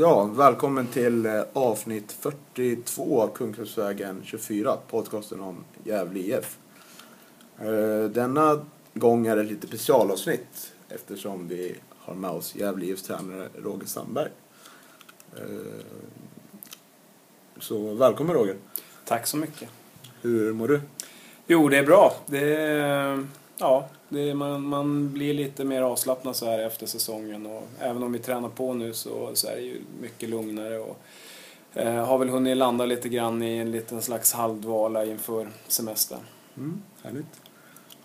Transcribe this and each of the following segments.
Ja, välkommen till eh, avsnitt 42 av Kungälvsvägen 24, podcasten om Gävle IF. Eh, Denna gång är det lite specialavsnitt eftersom vi har med oss Gävle IFs tränare Roger Sandberg. Eh, Så välkommen Roger. Tack så mycket. Hur mår du? Jo, det är bra. Det är, ja, det är, man, man blir lite mer avslappnad så här efter säsongen. Och även om vi tränar på nu så, så är det ju mycket lugnare. Och, eh, har väl hunnit landa lite grann i en liten slags halvdvala inför semestern. Mm, härligt.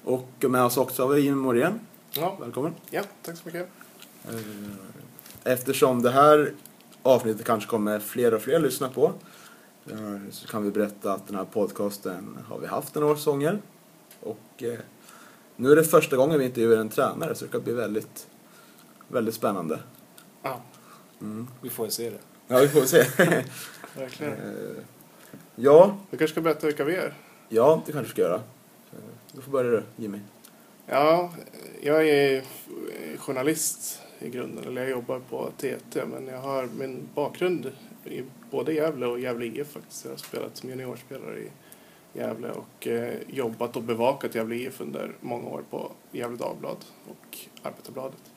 Och med oss också har vi Jim Morén. Ja, Välkommen. ja, tack så mycket. Eh, Eftersom det här avsnittet kanske kommer fler och fler lyssna på eh, så kan vi berätta att den här podcasten har vi haft några säsonger. Och eh, nu är det första gången vi intervjuar en tränare så det kan bli väldigt, väldigt spännande. Ja, Mm. Vi får se det. Ja, vi får se. verkligen. Eh, ja, Du kanske ska berätta vilka vi är? ja, det kanske ska göra. Du får börja du, Jimmy. Ja, jag är journalist i grunden, eller jag jobbar på TT, men jag har min bakgrund i både Gävle och Gävle IF faktiskt. Jag har spelat som juniorspelare i Gävle och eh, jobbat och bevakat Gävle IF under många år på Gävle Dagblad och Arbetarbladet.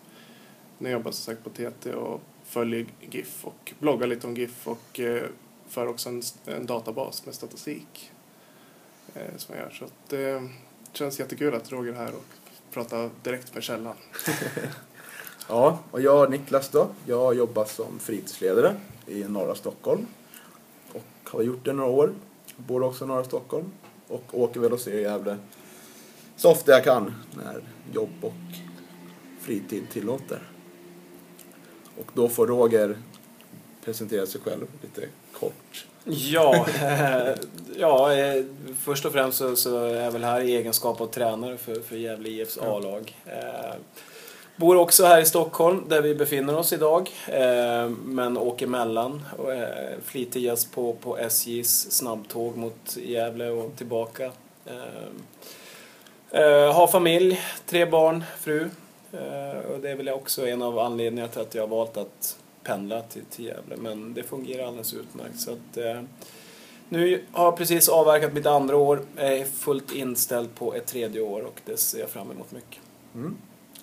Nu jobbar jag som sagt på TT och följer GIF och bloggar lite om GIF och eh, för också en, en databas med statistik eh, som jag gör. Så att, eh, det känns jättekul att Roger är här och pratar direkt med källan. Ja, och jag Niklas då. Jag jobbar som fritidsledare i norra Stockholm. Och har gjort det några år. Bor också norra Stockholm. Och åker väl och ser Gävle så ofta jag kan när jobb och fritid tillåter. Och då får Roger presentera sig själv lite kort. Ja, eh, ja eh, först och främst så, så är jag väl här i egenskap av tränare för, för Gävle IFs A-lag. Eh, bor också här i Stockholm där vi befinner oss idag, eh, men åker mellan och eh, är flitigast på, på SJs snabbtåg mot Gävle och tillbaka. Eh, eh, har familj, tre barn, fru. Eh, och det är väl också en av anledningarna till att jag har valt att pendla till, till Gävle. Men det fungerar alldeles utmärkt. Så att, eh, nu har jag precis avverkat mitt andra år. Är fullt inställd på ett tredje år och det ser jag fram emot mycket. Mm.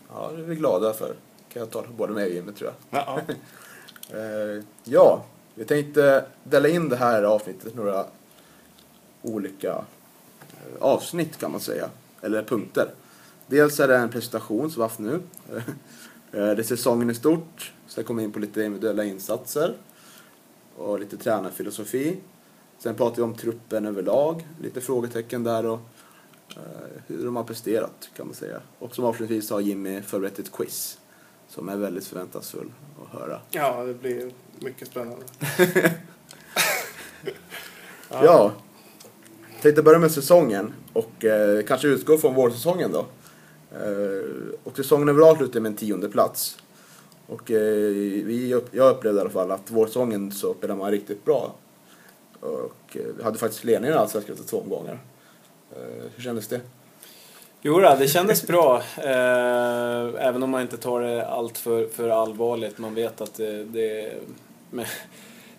Ja, det är vi glada för. Kan jag ta det både med och Jimmy tror jag. Ja, Eh, ja, vi tänkte dela in det här avsnittet i några olika eh, avsnitt kan man säga. Eller punkter. Dels är det en presentation som vi har haft nu. Eh, det är säsongen i stort. Sen kommer vi in på lite individuella insatser. Och lite tränarfilosofi. Sen pratar vi om truppen överlag. Lite frågetecken där och hur de har presterat kan man säga. Och som avslutningsvis har Jimmy förberett ett quiz. Som är väldigt förväntansfull att höra. ja det blir mycket spännande. Ja. Tänkte börja med säsongen och eh, kanske utgå från vårsäsongen då. Eh, och säsongen överlag slutade med en tionde plats. Och eh, vi, jag upplevde i alla fall att vårsäsongen så spelade man riktigt bra. Och eh, vi hade faktiskt ledningen i Allsvenskan efter två omgångar. Eh, hur kändes det? Jo, det kändes bra. Eh, även om man inte tar det allt för, för allvarligt. Man vet att det, det,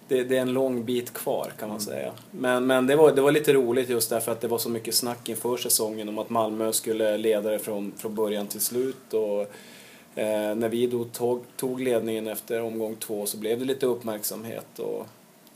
det, det är en lång bit kvar kan man säga. Men, men det, var, det var lite roligt just därför att det var så mycket snack inför säsongen om att Malmö skulle leda det från, från början till slut. Och, eh, när vi då tog, tog ledningen efter omgång två så blev det lite uppmärksamhet. Och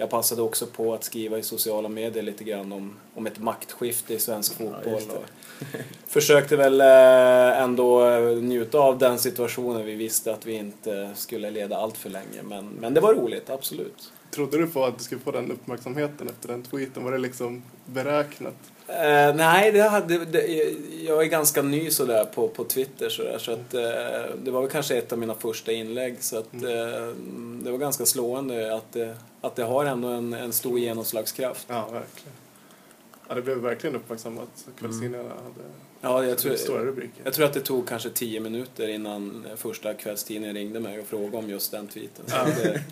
jag passade också på att skriva i sociala medier lite grann om, om ett maktskifte i svensk fotboll. och försökte väl eh, ändå njuta av den situationen. Vi visste att vi inte skulle leda allt för länge. Men, men det var roligt, absolut. Trodde du på att du skulle få den uppmärksamheten efter den tweeten? Var det liksom beräknat? Eh, nej, det hade, det, jag är ganska ny sådär på, på Twitter sådär, så att eh, det var väl kanske ett av mina första inlägg så att eh, det var ganska slående att, det- att det har ändå en, en stor genomslagskraft. Ja, verkligen. Ja, det blev verkligen uppmärksammat. Kvällstidningarna hade Ja, jag tror, stora rubriker. jag tror att det tog kanske tio minuter innan första kvällstidningen ringde mig och frågade om just den tweeten. Så Ja. att det,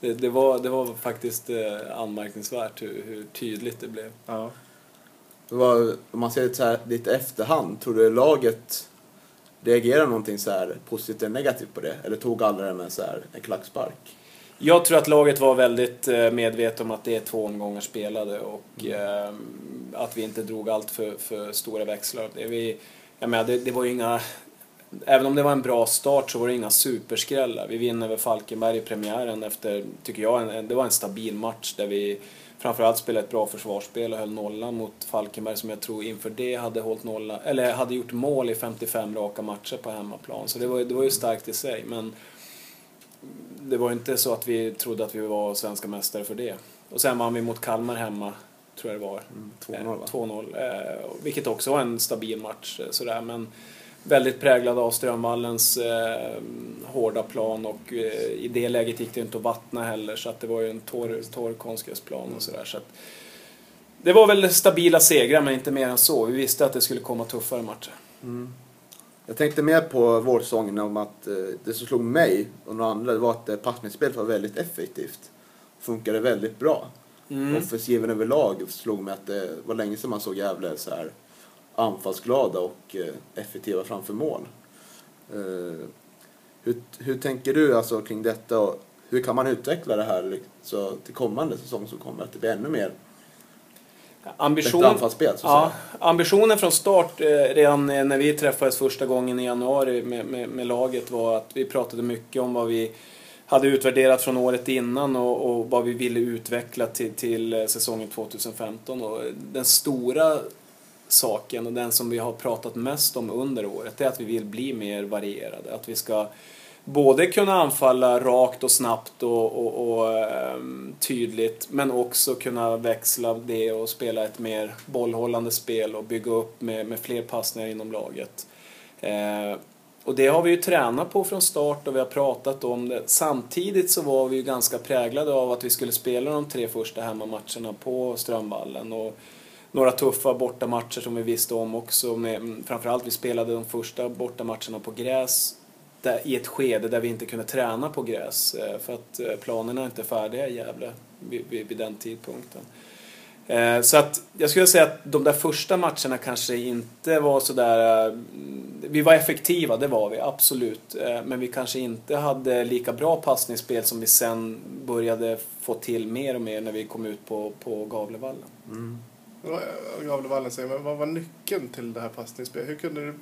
det, det, var, det var faktiskt anmärkningsvärt hur, hur tydligt det blev. Ja. Var, om man ser det så här lite efterhand, tror du laget reagerade någonting så här positivt eller negativt på det? Eller tog alla det med så här en klackspark? Jag tror att laget var väldigt eh, medvetet om att det är två omgångar spelade och eh, att vi inte drog allt för, för stora växlar. Det, vi, jag menar, det, det var inga... Även om det var en bra start så var det inga superskrällar. Vi vinner över Falkenberg i premiären efter, tycker jag, en, det var en stabil match där vi framförallt spelade ett bra försvarsspel och höll nollan mot Falkenberg som jag tror inför det hade hållit nolla, eller hade gjort mål i 55 raka matcher på hemmaplan. Så det var, det var ju starkt i sig. Men det var inte så att vi trodde att vi var svenska mästare för det. Och sen vann vi mot Kalmar hemma, tror jag det var. Mm, 2-0 va? 2-0. Eh, vilket också var en stabil match. eh, Sådär. Men väldigt präglad av Strömvallens eh, hårda plan och eh, i det läget gick det inte att vattna heller så att det var ju en torr, torr konstgräsplan och sådär. Så att det var väl stabila segrar men inte mer än så. Vi visste att det skulle komma tuffare matcher. Jag tänkte mer på vårsäsongen om att eh, det som slog mig och några andra var att eh, passningsspelet var väldigt effektivt. Funkade väldigt bra. Mm. Offensiven överlag slog mig att det var länge sedan man såg Gävle så här anfallsglada och eh, effektiva framför mål. Eh, hur, hur tänker du alltså kring detta och hur kan man utveckla det här så till kommande säsong som kommer? Att det blir ännu mer Ambition, anfallsspel ja, ambitionen från start, eh, redan när vi träffades första gången i januari med, med, med laget, var att vi pratade mycket om vad vi hade utvärderat från året innan och, och vad vi ville utveckla till, till säsongen 2015. Och den stora saken och den som vi har pratat mest om under året är att vi vill bli mer varierade. Att vi ska både kunna anfalla rakt och snabbt och, och, och ehm, tydligt men också kunna växla det och spela ett mer bollhållande spel och bygga upp med, med fler passningar inom laget. Eh, och det har vi ju tränat på från start och vi har pratat om det. Samtidigt så var vi ju ganska präglade av att vi skulle spela de tre första hemmamatcherna på Strömvallen. Och några tuffa bortamatcher som vi visste om också. Med, mm, framförallt vi spelade de första bortamatcherna på gräs där, i ett skede där vi inte kunde träna på gräs eh, för att eh, planerna inte är färdiga i Gävle vid, vid, vid den tidpunkten. Eh, så att jag skulle säga att de där första matcherna kanske inte var sådär... Vi var effektiva, det var vi absolut. Men vi kanske inte hade lika bra passningsspel som vi sen började få till mer och mer när vi kom ut på, på Gavlevallen. Mm. Gavlevallen säger, men vad var nyckeln till det här passningsspelet? Hur kunde du...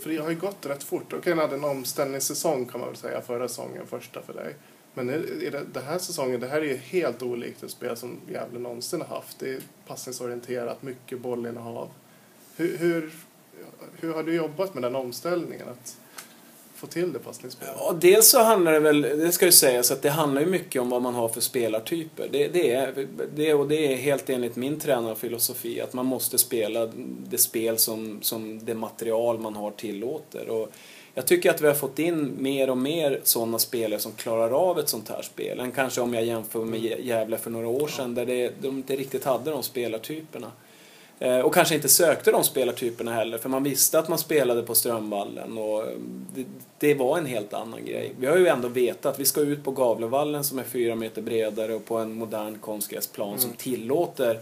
För det har ju gått rätt fort. Okej, ni hade en omställningssäsong kan man väl säga, förra säsongen, första för dig. Men är är det, det här säsongen, det här är ju helt olikt ett spel som Gävle någonsin har haft. Det är passningsorienterat, mycket bollinnehav. Hur, hur, hur har du jobbat med den omställningen? Att få till det passningsspelet? Ja, dels så handlar det väl, det ska ju sägas, att det handlar ju mycket om vad man har för spelartyper. Det, det är, det, och det är helt enligt min tränarfilosofi att man måste spela det spel som, som det material man har tillåter. Och jag tycker att vi har fått in mer och mer sådana spelare som klarar av ett sånt här spel. Än kanske om jag jämför med Gävle för några år sedan där det, de inte riktigt hade de spelartyperna. Och kanske inte sökte de spelartyperna heller för man visste att man spelade på Strömvallen och eh, det, det var en helt annan grej. Vi har ju ändå vetat att vi ska ut på Gavlevallen som är fyra meter bredare och på en modern konstgräsplan som tillåter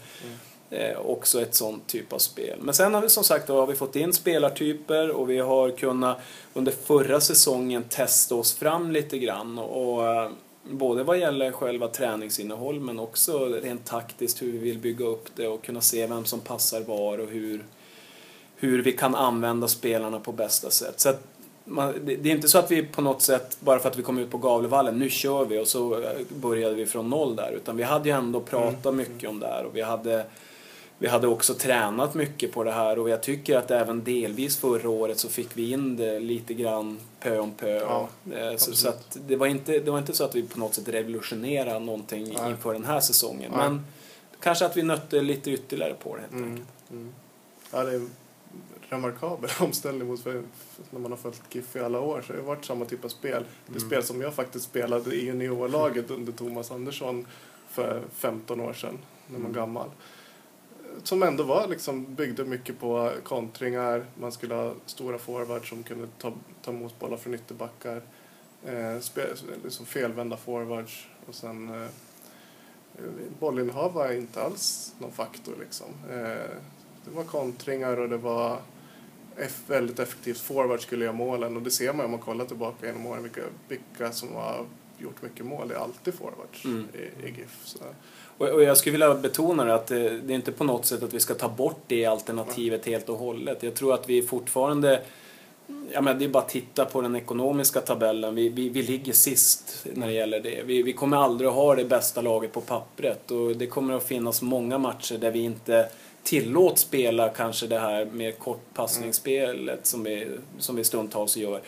eh, också ett sånt typ av spel. Men sen har vi som sagt har vi fått in spelartyper och vi har kunnat under förra säsongen testa oss fram lite grann och, och eh, både vad gäller själva träningsinnehåll men också rent taktiskt hur vi vill bygga upp det och kunna se vem som passar var och hur, hur vi kan använda spelarna på bästa sätt. Så man, det, är inte så att vi på något sätt, bara för att vi kom ut på Gavlevallen, nu kör vi och så eh, började vi från noll där. Utan vi hade ju ändå pratat mycket om det här och vi hade, vi hade också tränat mycket på det här och jag tycker att även delvis förra året så fick vi in det lite grann pö om pö. Ja, Eh, så, så att det, var inte, det var inte så att vi på något sätt revolutionerade någonting Nej. inför den här säsongen. Nej. Men kanske att vi nötte lite ytterligare på det helt Mm. enkelt. Mm. Ja, det är en remarkabel omställning mot för, när man har följt GIF i alla år. Så det har varit samma typ av spel. Det spel som jag faktiskt spelade i juniorlaget under Thomas Andersson för 15 år sedan, när man var gammal. Som ändå var liksom, byggde mycket på kontringar. Man skulle ha stora forwards som kunde ta, ta emot bollar från ytterbackar. Eh, liksom felvända forwards. Och sen eh, bollinnehav var inte alls någon faktor liksom. Eh, det var kontringar och det var väldigt effektivt. Forward skulle göra målen och det ser man om man kollar tillbaka genom åren vilka, vilka som var gjort mycket mål är alltid forwards Mm. i, i GIF. Så. Och, jag skulle vilja betona det att det, det är inte på något sätt att vi ska ta bort det alternativet helt och hållet. Jag tror att vi fortfarande Ja, men det är bara att titta på den ekonomiska tabellen. Vi, vi, vi ligger sist när det gäller det. Vi, vi kommer aldrig att ha det bästa laget på pappret och det kommer att finnas många matcher där vi inte tillåts spela kanske det här mer kortpassningsspelet som vi, som vi stundtals gör.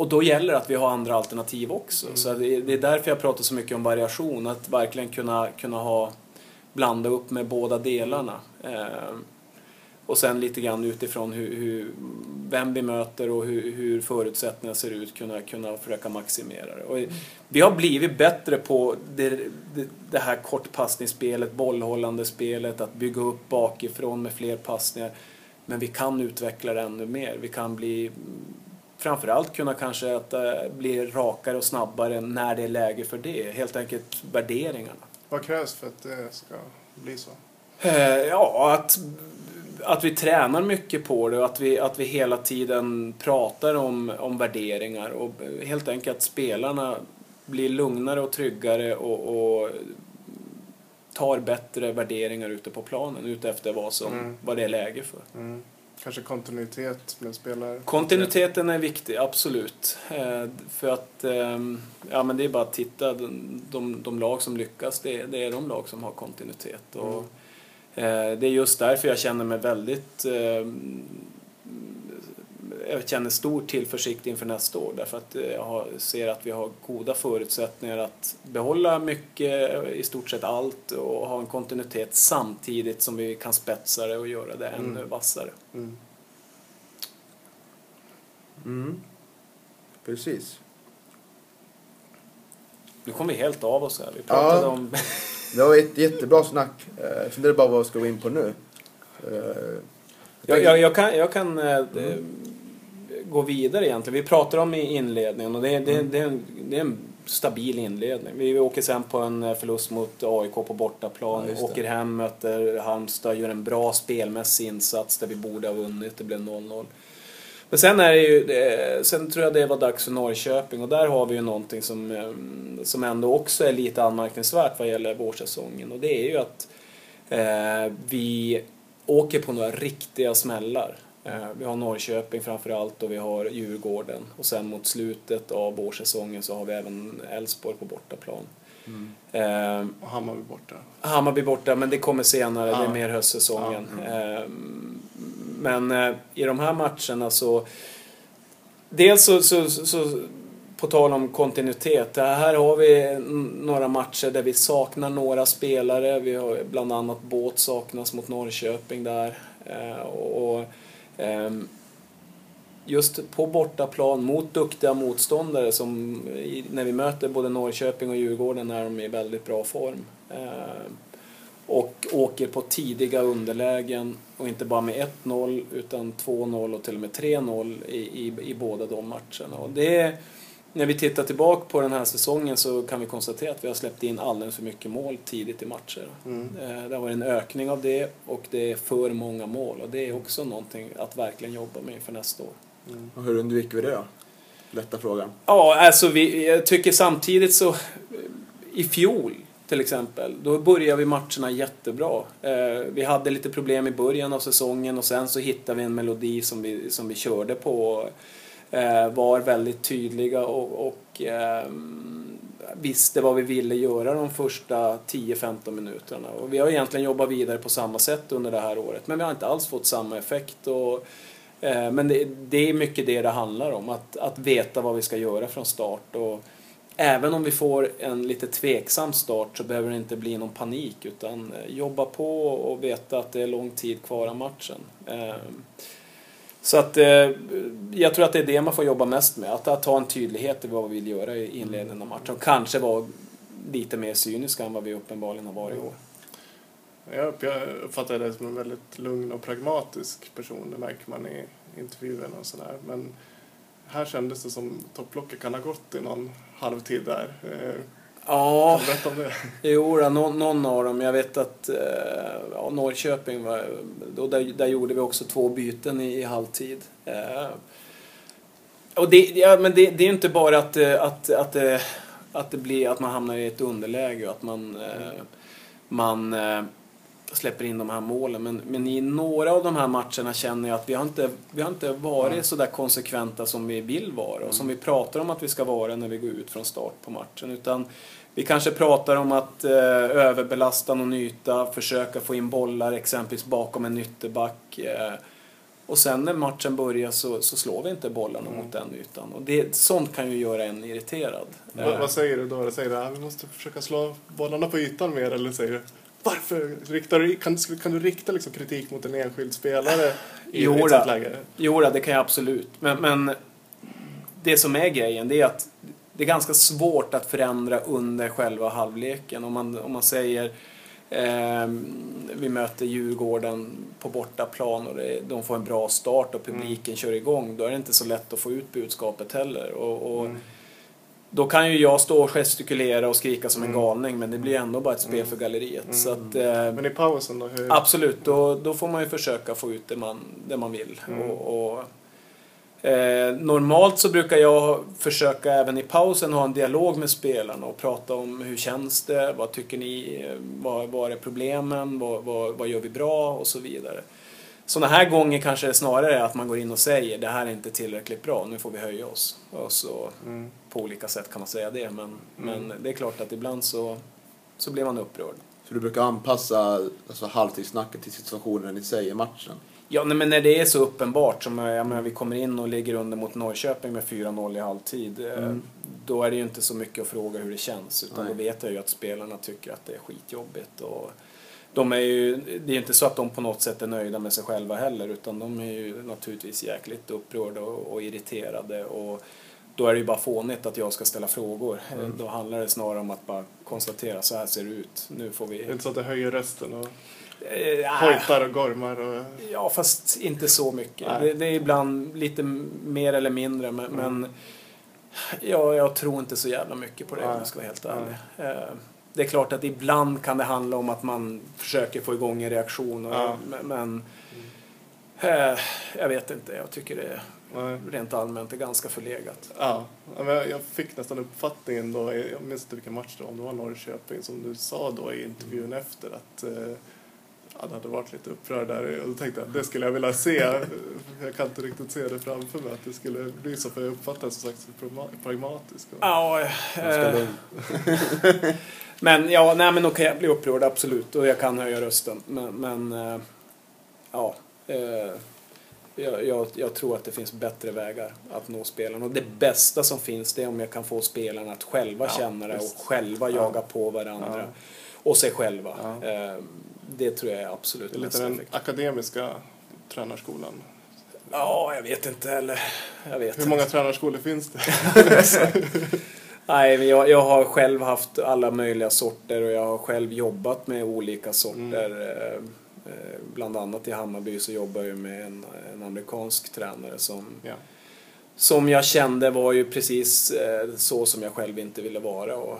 Och då gäller det att vi har andra alternativ också. Så det, det är därför jag pratar så mycket om variation. Att verkligen kunna, kunna ha, blanda upp med båda delarna. Eh, och sen lite grann utifrån hur, hur, vem vi möter och hur, hur förutsättningarna ser ut kunna, kunna försöka maximera det. Och vi har blivit bättre på det, det, det här kortpassningsspelet, bollhållande spelet, att bygga upp bakifrån med fler passningar. Men vi kan utveckla det ännu mer. Vi kan bli framförallt kunna kanske att, eh, bli rakare och snabbare när det är läge för det. Helt enkelt värderingarna. Vad krävs för att det ska bli så? Eh, ja, att, att vi tränar mycket på det och att vi, att vi hela tiden pratar om, om värderingar och helt enkelt att spelarna blir lugnare och tryggare och, och tar bättre värderingar ute på planen ute efter vad, som, Mm. vad det är läge för. Mm. Kanske kontinuitet med spelare? Kontinuiteten är viktig, absolut. Eh, för att, ehm, ja men det är bara att titta, de, de, de lag som lyckas, det, det är de lag som har kontinuitet. Och, eh, det är just därför jag känner mig väldigt, ehm, jag känner stor tillförsikt inför nästa år. Därför att eh, jag ser att vi har goda förutsättningar att behålla mycket, i stort sett allt och ha en kontinuitet samtidigt som vi kan spetsa det och göra det ännu Mm. vassare. Mm. Mm. Precis. Nu kom vi helt av oss här. Vi pratade Ja. om... Det var ett jättebra snack. Eh, Jag funderar bara vad vi ska gå in på nu. Eh, jag, jag, jag kan, jag kan eh, eh, gå vidare egentligen. Vi pratar om i inledningen och det, är- det, är- det, är en, det är en stabil inledning. Vi åker sen på en eh, förlust mot AIK på bortaplan. Ja, åker hem, möter Halmstad, gör en bra spelmässig insats där vi borde ha vunnit. Det blev 0-0. Men sen är det ju, sen tror jag det var dags för Norrköping och där har vi ju någonting som, eh, som ändå också är lite anmärkningsvärt vad gäller vårsäsongen och det är ju att eh, vi åker på några riktiga smällar. Eh, vi har Norrköping framförallt och vi har Djurgården och sen mot slutet av vårsäsongen så har vi även Elfsborg på bortaplan. Eh, Och Hammarby borta. Hammarby borta, men det kommer senare. Det är mer höstsäsongen. Eh, Men eh, i de här matcherna så... Dels så, så, så, så på tal om kontinuitet. Här har vi några matcher där vi saknar några spelare. Vi har bland annat Båt saknas mot Norrköping där. Eh, Och, och, ehm, Ehm, just på bortaplan mot duktiga motståndare som när vi möter både Norrköping och Djurgården är de i väldigt bra form. Ehm, och åker på tidiga underlägen och inte bara med 1-0 utan 2-0 och till och med 3-0 i, i, i båda de matcherna. Och det är, när vi tittar tillbaka på den här säsongen så kan vi konstatera att vi har släppt in alldeles för mycket mål tidigt i matcher. Mm. Eh, Det har varit en ökning av det och det är för många mål och det är också någonting att verkligen jobba med inför nästa år. och hur undviker vi det då? Lätta frågan. Ja, alltså vi, jag tycker samtidigt så i fjol till exempel, då började vi matcherna jättebra. Eh, vi hade lite problem i början av säsongen och sen så hittade vi en melodi som vi, som vi körde på. Eh, var väldigt tydliga och, och ehm, visste vad vi ville göra de första 10-15 minuterna. Och vi har egentligen jobbat vidare på samma sätt under det här året men vi har inte alls fått samma effekt. Och, eh, men det, det är mycket det det handlar om, att, att veta vad vi ska göra från start. Och även om vi får en lite tveksam start så behöver det inte bli någon panik utan eh, jobba på och veta att det är lång tid kvar av matchen. Eh, så att eh, jag tror att det är det man får jobba mest med, att, att ha en tydlighet i vad vi vill göra i inledningen av matchen. Och kanske vara lite mer cyniska än vad vi uppenbarligen har varit i år. Jag uppfattar dig som en väldigt lugn och pragmatisk person. Det märker man i intervjuerna och sådär. Men här kändes det som topplocket kan ha gått i någon halvtid där. Eh, Ja, Kan du berätta om det? Jo, någon, någon av dem. Jag vet att eh, ja, Norrköping var... Då, där, där gjorde vi också två byten i, i halvtid. Eh, och det, ja, men det, det är inte bara att, eh, att, att Att, det blir, att man hamnar i ett underläge och att man, eh, man släpper in de här målen. Men, men i några av de här matcherna känner jag att vi har inte, vi har inte varit Mm. så där konsekventa som vi vill vara och som vi pratar om att vi ska vara när vi går ut från start på matchen. Utan vi kanske pratar om att eh, överbelasta någon yta, försöka få in bollar exempelvis bakom en ytterback. Eh, och sen när matchen börjar så, så slår vi inte bollarna Mm. mot den ytan. Och det, sånt kan ju göra en irriterad. Vad, Eh, vad säger du då? Säger du att vi måste försöka slå bollarna på ytan mer eller säger du varför? Riktar du, kan, du- kan du rikta liksom kritik mot en enskild spelare i Jo ett sånt läge? Jo, det kan jag absolut. Men, men det som är grejen det är att det är ganska svårt att förändra under själva halvleken. Om man, om man säger ehm, vi möter Djurgården på bortaplan och det, de får en bra start och publiken kör igång. Då är det inte så lätt att få ut budskapet heller. Och, och Mm. Då kan ju jag stå och gestikulera och skrika som en Mm. galning men det blir ändå bara ett spel för galleriet. Mm. Så att, eh, Men i pausen då? Hur? Absolut, då, då får man ju försöka få ut det man, det man vill. Mm. Och, och, eh, normalt så brukar jag försöka även i pausen ha en dialog med spelarna och prata om hur känns det, vad tycker ni, eh, vad, vad är problemen, vad, vad, vad gör vi bra och så vidare. Sådana här gånger kanske det snarare är att man går in och säger det här är inte tillräckligt bra, nu får vi höja oss. Och så Mm. på olika sätt kan man säga det, men, Mm. men det är klart att ibland så, så blir man upprörd. Så du brukar anpassa alltså, halvtidssnacket till situationen i sig i matchen? Ja, nej, men när det är så uppenbart som jag menar, vi kommer in och ligger under mot Norrköping med 4-0 i halvtid. eh, Mm. Då är det ju inte så mycket att fråga hur det känns. Utan Nej. då vet jag ju att spelarna tycker att det är skitjobbigt. Och de är ju, det är inte så att de på något sätt är nöjda med sig själva heller. Utan de är ju naturligtvis jäkligt upprörda och, och irriterade. Och då är det ju bara fånigt att jag ska ställa frågor. Eh, Mm. Då handlar det snarare om att bara konstatera så här ser det ut. Nu får vi... Inte så att det höjer rösten och Eh, hojtar och gormar och... Ja, fast inte så mycket. Det, det är ibland lite mer eller mindre, men, Mm. men ja, jag tror inte så jävla mycket på det om jag ska vara helt ärlig. Det är klart att ibland kan det handla om att man försöker få igång en reaktion, och, Ja. men, eh, jag vet inte, jag tycker det Nej. rent allmänt är ganska förlegat. Ja, ja, men jag fick nästan uppfattningen då, jag minns inte vilken match det var, om det var Norrköping, som du sa då i intervjun efter att eh, han hade varit lite upprörd där och då tänkte jag att det skulle jag vilja se. Jag kan inte riktigt se det framför mig att det skulle bli så för jag uppfattar det som sagt så pragma- pragmatisk. Och, Ja, lugn. men ja, nej men okej, jag blir upprörd absolut och jag kan höja rösten. Men, men eh, ja, eh, jag, jag, jag tror att det finns bättre vägar att nå spelarna. Och det bästa som finns det är om jag kan få spelarna att själva Ja, känna det och själva Ja. jaga på varandra. Ja. Och sig själva. Ja. Eh, det tror jag är absolut det är lite den effektivt. akademiska tränarskolan. Ja, jag vet inte heller. Jag vet Hur inte. många tränarskolor finns det? Nej, men jag, jag har själv haft alla möjliga sorter och jag har själv jobbat med olika sorter. Eh, eh, Bland annat i Hammarby så jobbar jag med en, en amerikansk tränare som, Ja. som jag kände var ju precis eh, så som jag själv inte ville vara. Och,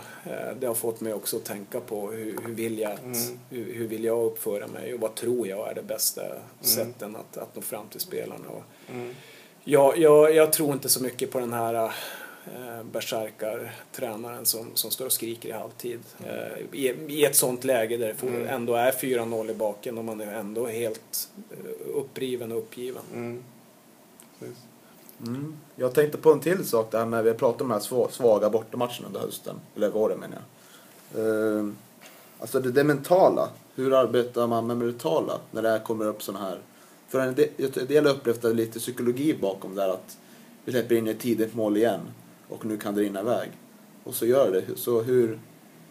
det har fått mig också att tänka på hur, hur, vill jag att, Mm. hur, hur vill jag uppföra mig och vad tror jag är det bästa sätten att, att nå fram till spelarna. Och, Mm. jag, jag, jag tror inte så mycket på den här eh, tränaren som, som står och skriker i halvtid. Eh, i, I ett sånt läge där det Mm. ändå är 4-0 i baken och man är ändå helt eh, uppriven och uppgiven. Mm. Mm. Jag tänkte på en till sak där med vi har pratat om de här svaga bortamatcherna under hösten. Eller våren menar jag. Ehm, alltså det, det mentala. Hur arbetar man med det mentala när det här kommer upp sådana här... För en del, har upplevt det lite psykologi bakom det här att vi släpper in ett tidigt mål igen och nu kan det rinna iväg. Och så gör det. Så hur,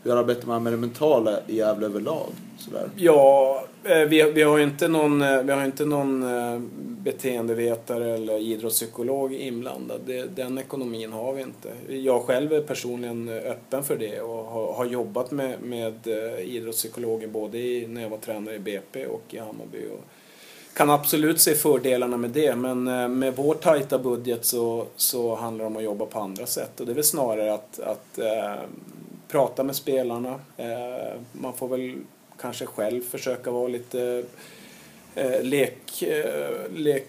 hur arbetar man med det mentala i Gävle överlag? Sådär. Ja, eh, vi, vi har ju inte någon, eh, vi har inte någon eh, beteendevetare eller idrottspsykolog inblandad. Den ekonomin har vi inte. Jag själv är personligen öppen för det och har, har jobbat med, med idrottspsykologer både i, när jag var tränare i BP och i Hammarby. Och kan absolut se fördelarna med det men eh, med vår tajta budget så, så handlar det om att jobba på andra sätt och det är väl snarare att, att eh, prata med spelarna. Eh, man får väl kanske själv försöka vara lite eh, lek, eh, lek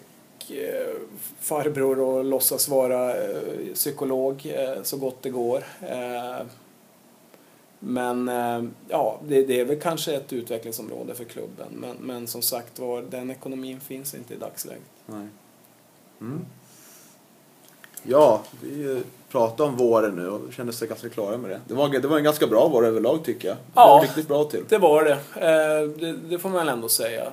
eh, farbror och låtsas vara eh, psykolog eh, så gott det går. Eh, men eh, ja, det, det är väl kanske ett utvecklingsområde för klubben. Men, men som sagt var, den ekonomin finns inte i dagsläget. Nej. Mm. Ja, vi eh, pratade om våren nu och kände sig ganska klara med det. Det var, det var en ganska bra vår överlag tycker jag. Det Ja. var riktigt bra till. Det var det. Eh, det, det får man väl ändå säga.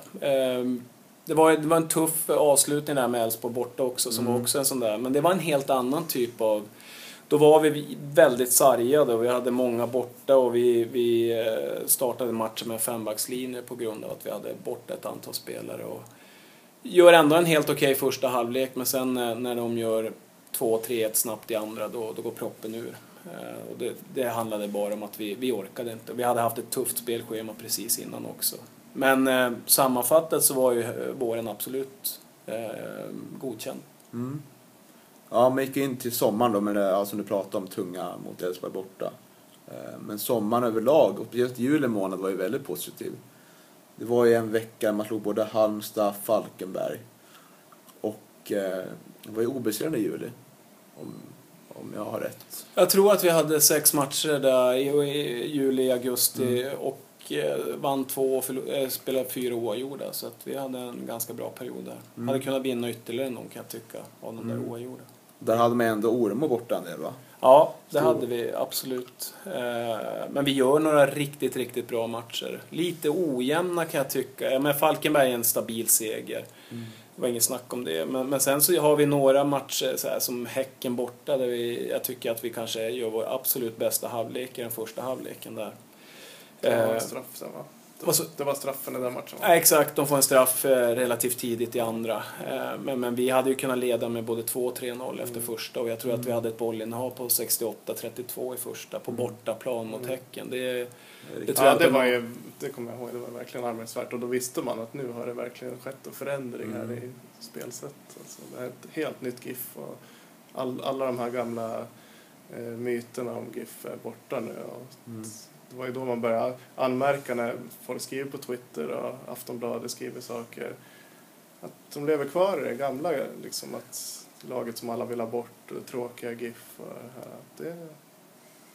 Det, var, det var en tuff avslutning där med Elfsborg borta också, som Mm. var också en sån där. Men det var en helt annan typ av... Då var vi väldigt sargade och vi hade många borta och vi, vi eh, startade matchen med fembackslinje på grund av att vi hade borta ett antal spelare. Och gör ändå en helt okej första halvlek, men sen när, de gör 2-3-1 snabbt i andra, då, då går proppen ur. Eh, och det, det handlade bara om att vi, vi orkade inte. Vi hade haft ett tufft spelschema precis innan också. Men eh, sammanfattat så var ju eh, våren absolut eh, godkänd. Mm. Ja, man gick in till sommaren då med det ja, som du pratade om, tunga mot Elfsborg borta. Eh, Men sommaren överlag, och speciellt juli månad var ju väldigt positiv. Det var ju en vecka man slog både Halmstad, Falkenberg och eh, det var ju obesegrade i juli. Om, om jag har rätt. Jag tror att vi hade sex matcher där i, juli, augusti och eh, vann två och eh, spelade fyra oavgjorda. Så att vi hade en ganska bra period där. Mm. Hade kunnat vinna ytterligare någon kan jag tycka av de där Mm. oavgjorda. Där hade man ändå Ormo borta en del va? Ja, det hade vi absolut. Eh, Men vi gör några riktigt, riktigt bra matcher. Lite ojämna kan jag tycka. Men Falkenberg är en stabil seger. Det var inget snack om det. Men, men sen så har vi några matcher så här, som Häcken borta där vi, jag tycker att vi kanske gör vår absolut bästa halvlek i den första halvleken där. Det var Eh, en straff sen va? Det var, det var straffen i den matchen va? Exakt, de får en straff eh, relativt tidigt i andra. Eh, Men, men vi hade ju kunnat leda med både 2 och 3-0 efter första och jag tror att vi hade ett bollinnehav på 68-32 i första på bortaplan mot Häcken. Det, det Ja, det var ju, det kommer jag ihåg, det var verkligen anmärkningsvärt och då visste man att nu har det verkligen skett en förändring här Mm. i spelsätt. Alltså, det är ett helt nytt GIF och all, alla de här gamla eh, myterna om GIF är borta nu. Och Mm. Det var ju då man började anmärka när folk skriver på Twitter och Aftonbladet skriver saker. Att de lever kvar i det gamla, liksom att laget som alla vill ha bort och tråkiga GIF och det här. Det,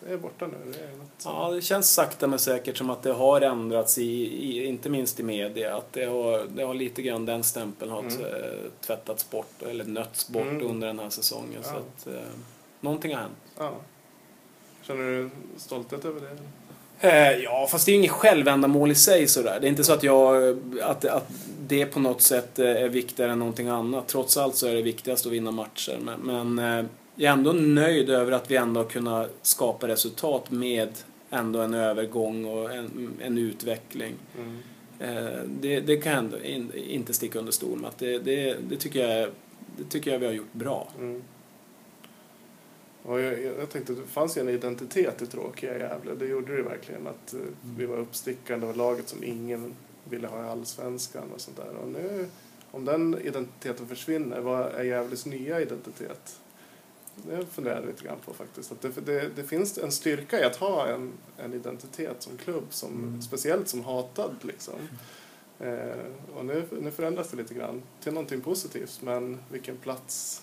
det är borta nu. Det är något Ja, det känns sakta men säkert som att det har ändrats, i, i, inte minst i media. Att det har, det har lite grann den stämpeln har Mm. eh, tvättats bort, eller nötts bort Mm. under den här säsongen. Så Ja. att, eh, någonting har hänt. Ja. Känner du stolthet över det? Eh, ja, fast det är ju inget självändamål i sig sådär. Det är inte så att jag, att, att det på något sätt eh, är viktigare än någonting annat. Trots allt så är det viktigast att vinna matcher. Men, men eh, jag är ändå nöjd över att vi ändå har kunnat skapa resultat med ändå en övergång och en, en utveckling. Mm. Det, det kan jag ändå in, inte sticka under stol med. Att det, det, det, tycker jag, det tycker jag vi har gjort bra. Mm. Och jag, jag tänkte att det fanns ju en identitet i tråkiga Gävle. Det gjorde det ju verkligen. Att eh, vi var uppstickande och laget som ingen ville ha i allsvenskan och sånt där. Och nu, om den identiteten försvinner, vad är Gävles nya identitet? Det funderar jag lite grann på faktiskt. Att det, det, det finns en styrka i att ha en, en identitet som klubb, som, Mm. speciellt som hatad. Liksom. Eh, och nu, nu förändras det lite grann till någonting positivt, men vilken plats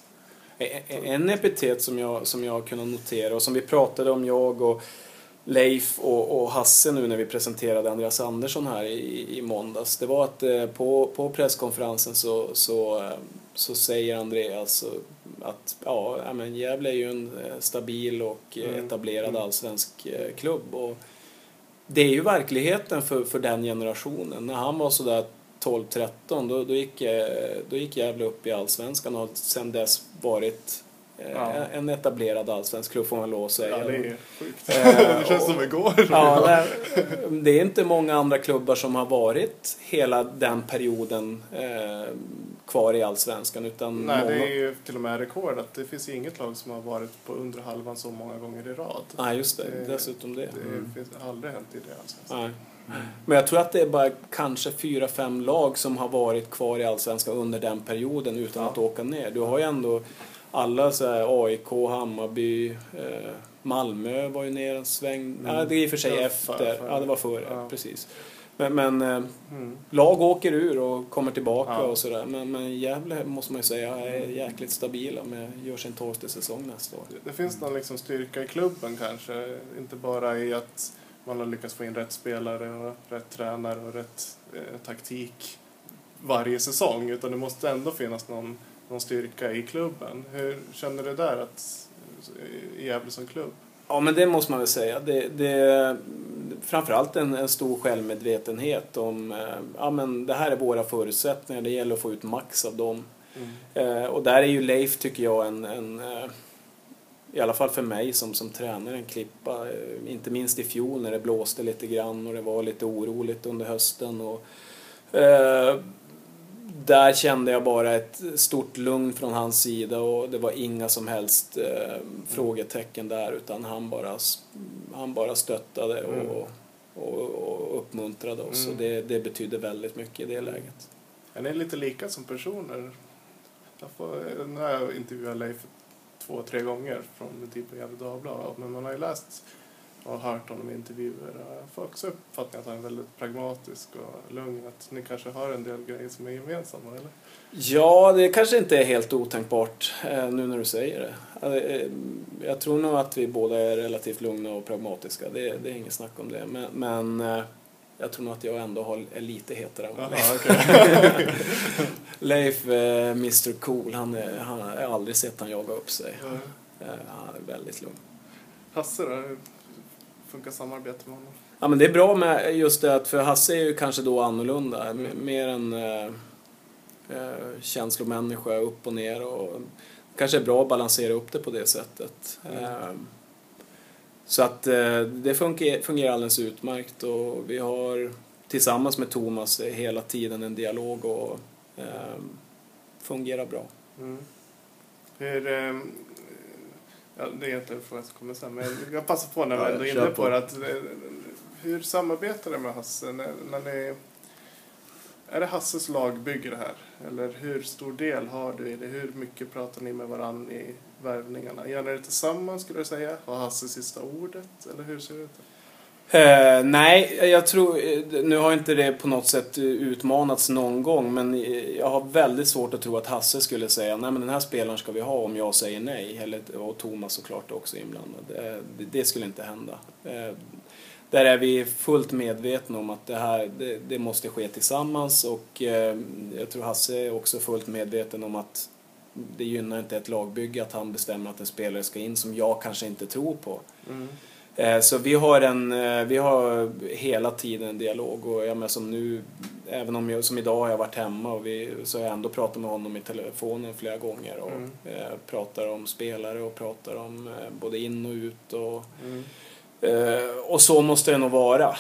En epitet som jag, som jag har kunnat notera och som vi pratade om, jag och Leif och, och Hasse nu när vi presenterade Andreas Andersson här i, i måndags. Det var att eh, på, på presskonferensen så, så, eh, så säger Andreas att ja, men Gävle är ju en eh, stabil och eh, Mm. etablerad Mm. allsvensk klubb. Och det är ju verkligheten för, för den generationen. När han var sådär 12-13 då, då, gick, då gick Gävle upp i allsvenskan och har sedan dess varit eh, Ja. en etablerad allsvensk klubb får man lov att säga. Ja, det är sjukt. Eh, det känns och- som igår. Ja, nej, det är inte många andra klubbar som har varit hela den perioden eh, kvar i allsvenskan utan Nej, många... det är ju till och med rekord att det finns inget lag som har varit på under halvan så många gånger i rad. Nej, just det. Det- Dessutom det. Det Mm. finns har aldrig hänt i det allsvenskan. Nej. Men jag tror att det är bara kanske fyra, fem lag som har varit kvar i Allsvenskan under den perioden utan Ja. att åka ner. Du har ju ändå alla så här AIK, Hammarby, eh, Malmö var ju ner en sväng. Ja, det är i och för sig Ja, efter. för- för- ja, det var före. ja. Precis. Men, men eh, Mm. lag åker ur och kommer tillbaka Ja. och sådär. Men, men Gävle måste man ju säga är jäkligt stabila med gör sin tolfte säsong nästa år. Det finns någon liksom styrka i klubben kanske. Inte bara i att man har lyckats få in rätt spelare och rätt tränare och rätt eh, taktik varje säsong. Utan det måste ändå finnas någon, någon styrka i klubben. Hur känner du där att, i Gävle som klubb? Ja, men det måste man väl säga. Det, det, framförallt en, en stor självmedvetenhet om eh, ja, men det här är våra förutsättningar. Det gäller att få ut max av dem. Eh, och där är ju Leif, tycker jag, en, en eh, i alla fall för mig som, som tränare, en klippa. Eh, inte minst i fjol när det blåste lite grann och det var lite oroligt under hösten. Och, där kände jag bara ett stort lugn från hans sida och det var inga som helst eh, frågetecken där utan han bara, han bara stöttade och, och, och uppmuntrade oss Mm. och det, det betydde väldigt mycket i det läget. Är ni lite lika som personer? Jag får, har jag intervjuat Leif två, tre gånger från på Gefle Dagblad. Men man har ju läst och hört honom i intervjuer. Också uppfattningen att han är väldigt pragmatisk och lugn. Att ni kanske har en del grejer som är gemensamma, eller? Ja, det kanske inte är helt otänkbart eh, nu när du säger det. Eh, Jag tror nog att vi båda är relativt lugna och pragmatiska. Det, det är inget snack om det. Men, men eh, jag tror nog att jag ändå är lite hetare än vad Leif. eh, Mr Cool, han, är, han har aldrig sett han jaga upp sig. Eh, Han är väldigt lugn. Hasse då? Funkar samarbetet med honom? Ja, men det är bra med just det att för Hasse är ju kanske då annorlunda. M- Mer en eh, eh, känslomänniska, upp och ner och kanske är bra att balansera upp det på det sättet. Mm. Eh, så att eh, det fungerar, fungerar alldeles utmärkt och vi har tillsammans med Thomas hela tiden en dialog och eh, fungerar bra. Mm. Hur, ehm, ja, det är egentligen en fråga som kommer sen, men jag passar på när vi ändå är inne på. det. Att, eh, hur samarbetar du med Hasse? När, när ni, är det Hasses lagbygge det här? Eller hur stor del har du i det? Hur mycket pratar ni med varandra i värvningarna? Gör ni det tillsammans skulle du säga? Har Hasse sista ordet? Eller hur ser det ut? Uh, nej, jag tror, eh, nu har inte det på något sätt eh, utmanats någon gång men jag har väldigt svårt att tro att Hasse skulle säga nej men den här spelaren ska vi ha om jag säger nej. Eller, och Thomas såklart också inblandad. Uh, det, det skulle inte hända. Uh, där är vi fullt medvetna om att det här det, det måste ske tillsammans och jag tror Hasse är också fullt medveten om att det gynnar inte ett lagbygge att han bestämmer att en spelare ska in som jag kanske inte tror på. Mm. Eh, Så vi har, en, eh, vi har hela tiden en dialog och jag menar som nu, även om jag, som idag har jag varit hemma och vi, så har jag ändå pratat med honom i telefonen flera gånger och Mm. eh, pratar om spelare och pratar om både in och ut och, Mm. och så måste det nog vara.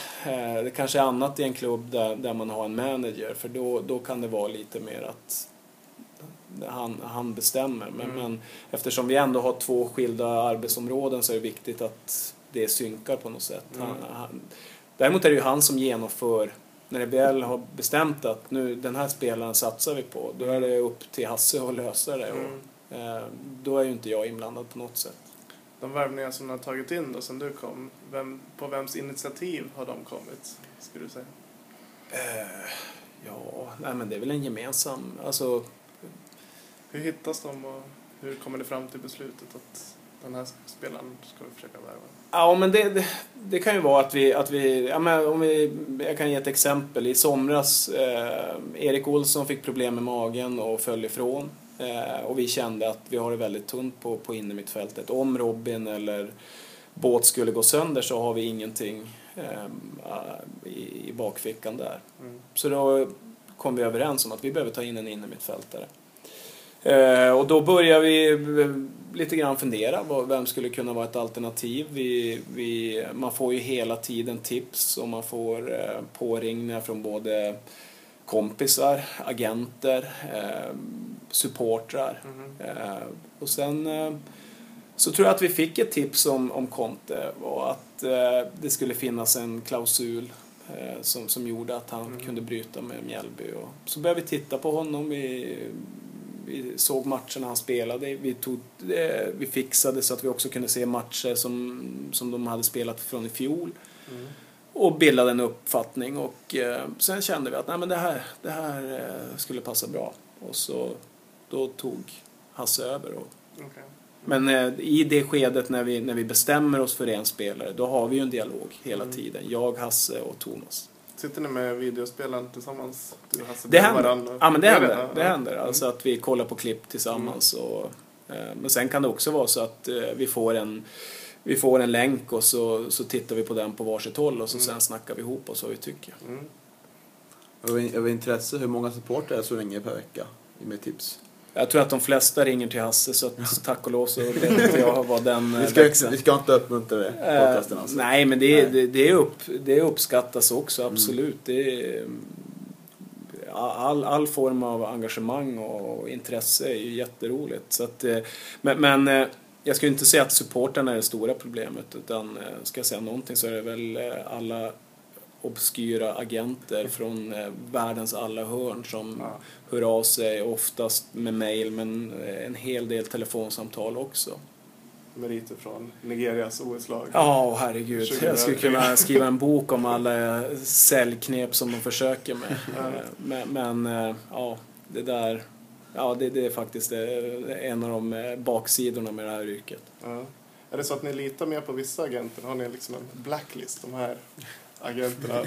Det kanske är annat i en klubb där, där man har en manager för då, då kan det vara lite mer att han, han bestämmer. Men, Mm. men eftersom vi ändå har två skilda arbetsområden så är det viktigt att det synkar på något sätt. Mm. Han, han, däremot är det ju han som genomför, när det väl har bestämt att nu den här spelaren satsar vi på, då är det upp till Hasse att lösa det. Mm. Och, eh, då är ju inte jag inblandad på något sätt. De värvningar som du har tagit in då, sen du kom, vem, på vems initiativ har de kommit, skulle du säga? Eh, ja, nej men det är väl en gemensam, alltså Hur hittas de och hur kommer ni fram till beslutet att den här spelaren ska vi försöka värva? Ja, men det, det, det kan ju vara att vi, att vi, ja, men om vi, jag kan ge ett exempel. I somras, eh, Erik Olsson fick problem med magen och föll ifrån. Eh, och vi kände att vi har det väldigt tunt på, på innermittfältet. Om Robin eller Båt skulle gå sönder så har vi ingenting eh, i, i bakfickan där. Mm. Så då kom vi överens om att vi behöver ta in en innermittfältare. Eh, och då börjar vi lite grann fundera, vem skulle kunna vara ett alternativ? Vi, vi, man får ju hela tiden tips och man får eh, påringningar från både kompisar, agenter, eh, supportrar. Eh, och sen eh, så tror jag att vi fick ett tips om, om Conte och att det skulle finnas en klausul som, som gjorde att han Mm. kunde bryta med Mjällby. Och så började vi titta på honom. Vi, vi såg matcherna han spelade. Vi, tog, eh, vi fixade så att vi också kunde se matcher som, som de hade spelat från i fjol. Mm. och bildade en uppfattning och eh, sen kände vi att nej, men det här, det här eh, skulle passa bra. Och så då tog Hasse över. Och, Okej. men i det skedet när vi, när vi bestämmer oss för en spelare, då har vi ju en dialog hela Mm. tiden. Jag, Hasse och Thomas. Sitter ni med videospelaren tillsammans? Du Hasse Det händer. Ja, men det händer. Ja, Det händer. Alltså att vi kollar på klipp tillsammans. Och, eh, men sen kan det också vara så att eh, vi får en vi får en länk och så, så tittar vi på den på varsitt håll och så Mm. sen snackar vi ihop oss vad vi tycker. Mm. Över intresse, hur många supportrar är som ringer per vecka? Med tips. Jag tror att de flesta ringer till Hasse så att tack och lov så vet inte jag vad den eh, Vi ska, växeln- vi ska inte uppmuntra det, podcasten Eh, alltså. nej, men det, Nej. det, det, är upp, det uppskattas också, Mm. absolut. Det är, all, all form av engagemang och intresse är ju jätteroligt. Så att, eh, men, men eh, jag skulle inte säga att supporterna är det stora problemet utan eh, ska jag säga någonting så är det väl eh, alla obskyra agenter från eh, världens alla hörn som Ja. hör av sig, oftast med mail men eh, en hel del telefonsamtal också. Meriter från Nigerias OS-lag. Ja, åh, herregud. 2003. Jag skulle kunna skriva en bok om alla säljknep som de försöker med. Eh, Men, men ja, det där... Ja, det, det är faktiskt en av de baksidorna med det här yrket. Ja. Är det så att ni litar mer på vissa agenter? Har ni liksom en blacklist? De här agenterna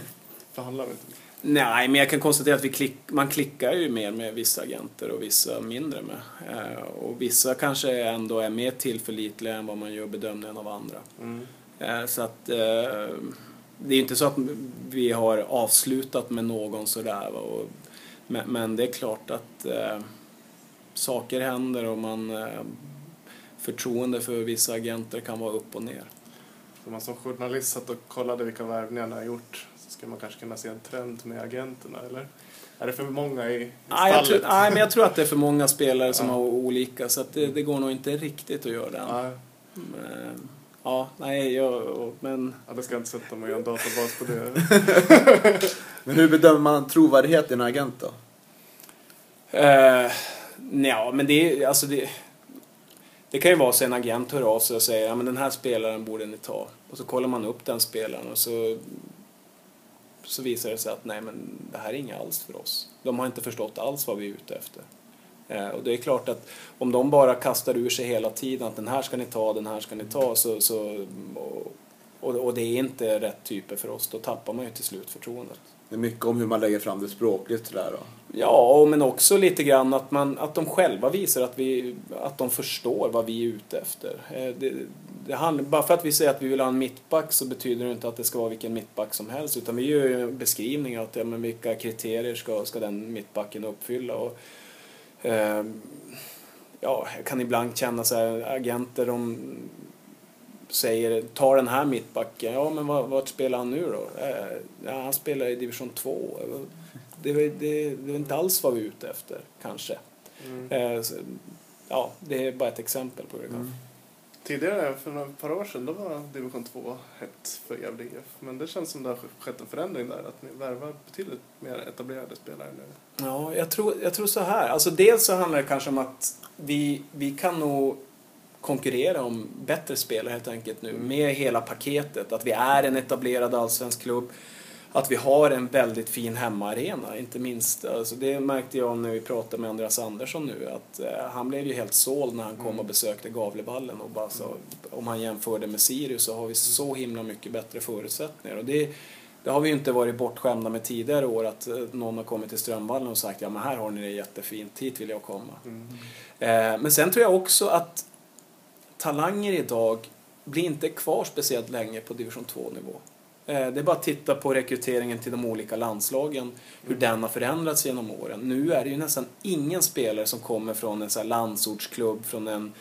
förhandlar inte med. Nej, men jag kan konstatera att vi klick, man klickar ju mer med vissa agenter och vissa mindre med. Eh, Och vissa kanske ändå är mer tillförlitliga än vad man gör bedömningen av andra. Mm. Eh, Så att eh, det är inte så att vi har avslutat med någon sådär. och- Men, men det är klart att saker händer och man förtroende för vissa agenter kan vara upp och ner. Om man som journalist satt och kollade vilka värvningar ni har gjort så ska man kanske kunna se en trend med agenterna, eller? Är det för många i, i Nej, jag tror, stallet? nej, men jag tror att det är för många spelare som Ja. har olika så att det, det går nog inte riktigt att göra det än. Ja, Men, Ja, nej, jag, men ja, det ska jag inte sätta mig göra en databas på det. Men hur bedömer man trovärdighet i en agent då? Eh, ja, men det är alltså det, det kan ju vara så en agent hör av sig och säger ja men den här spelaren borde ni ta. Och så kollar man upp den spelaren och så, så visar det sig att nej men det här är inget alls för oss. De har inte förstått alls vad vi är ute efter. Eh, och det är klart att om de bara kastar ur sig hela tiden att den här ska ni ta, den här ska ni ta så, så och, och, och det är inte rätt typer för oss, då tappar man ju till slut förtroendet. Det är mycket om hur man lägger fram det språkligt sådär då. Ja, men också lite grann att, man, att de själva visar att, vi, att de förstår vad vi är ute efter. Eh, det, det handlar, bara för att vi säger att vi vill ha en mittback så betyder det inte att det ska vara vilken mittback som helst utan vi gör ju en beskrivning av att, ja, men vilka kriterier ska, ska den mittbacken uppfylla. Och, eh, ja, jag kan ibland känna så här, agenter de säger ta den här mittbacken, ja men vart spelar han nu då? Eh, ja, han spelar i division 2 det, det, det är inte alls vad vi är ute efter, kanske. Mm. Eh, så, ja, det är bara ett exempel på hur det kan. Mm. Tidigare, för några par år sedan, då var division 2 hett för Gävle IF. Men det känns som det har skett en förändring där, att ni värvar betydligt mer etablerade spelare nu. Ja, jag tror, jag tror så här. Alltså dels så handlar det kanske om att vi, vi kan nog konkurrera om bättre spelare helt enkelt nu med hela paketet. Att vi är en etablerad allsvensk klubb. Att vi har en väldigt fin hemmaarena, inte minst. Alltså det märkte jag när vi pratade med Andreas Andersson nu. Att eh, han blev ju helt såld när han kom och besökte Gavlevallen och bara sa, om han jämförde med Sirius så har vi så himla mycket bättre förutsättningar. Och det, det har vi ju inte varit bortskämda med tidigare år att eh, någon har kommit till Strömvallen och sagt ja men här har ni det jättefint, hit vill jag komma. Mm. Eh, men sen tror jag också att talanger idag blir inte kvar speciellt länge på division 2-nivå. Eh, det är bara att titta på rekryteringen till de olika landslagen, hur den har förändrats genom åren. Nu är det ju nästan ingen spelare som kommer från en så landsortsklubb, från en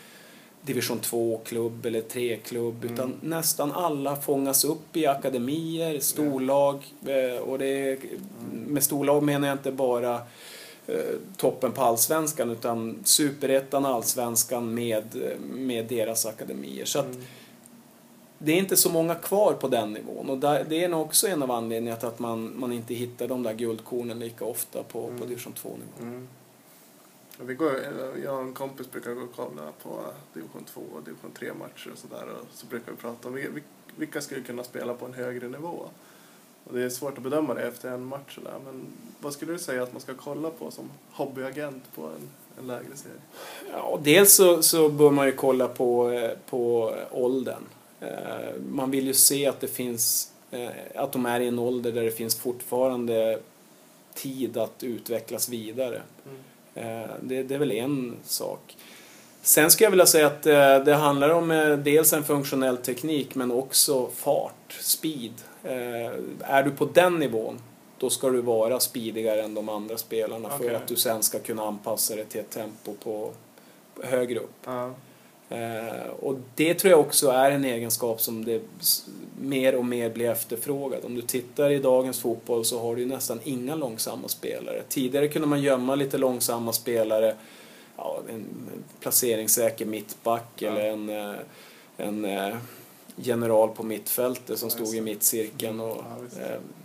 division 2-klubb eller 3-klubb, Mm. utan nästan alla fångas upp i akademier, storlag. Eh, och det är, med storlag menar jag inte bara eh, toppen på allsvenskan utan superettan, allsvenskan med, med deras akademier. Så att Mm. Det är inte så många kvar på den nivån och där, det är nog också en av anledningarna till att man, man inte hittar de där guldkornen lika ofta på, på Mm. division 2-nivå. Mm. Och Vi går, jag och en kompis brukar gå och kolla på division 2 och division 3 matcher och sådär och så brukar vi prata om vil- vil- vilka skulle kunna spela på en högre nivå. Och det är svårt att bedöma det efter en match där, men vad skulle du säga att man ska kolla på som hobbyagent på en, en lägre serie? Ja, dels så, så bör man ju kolla på, eh, på åldern. Eh, Man vill ju se att det finns, eh, att de är i en ålder där det finns fortfarande tid att utvecklas vidare. Eh, Det, det är väl en sak. Sen skulle jag vilja säga att det handlar om dels en funktionell teknik men också fart, speed. Är du på den nivån då ska du vara speedigare än de andra spelarna för Okej. att du sen ska kunna anpassa dig till ett tempo på högre upp. Ja. Eh, och det tror jag också är en egenskap som det mer och mer blir efterfrågad. Om du tittar i dagens fotboll så har du ju nästan inga långsamma spelare. Tidigare kunde man gömma lite långsamma spelare, ja, en placeringssäker mittback Ja. eller en, eh, en eh, general på mittfältet som stod i mittcirkeln. Och,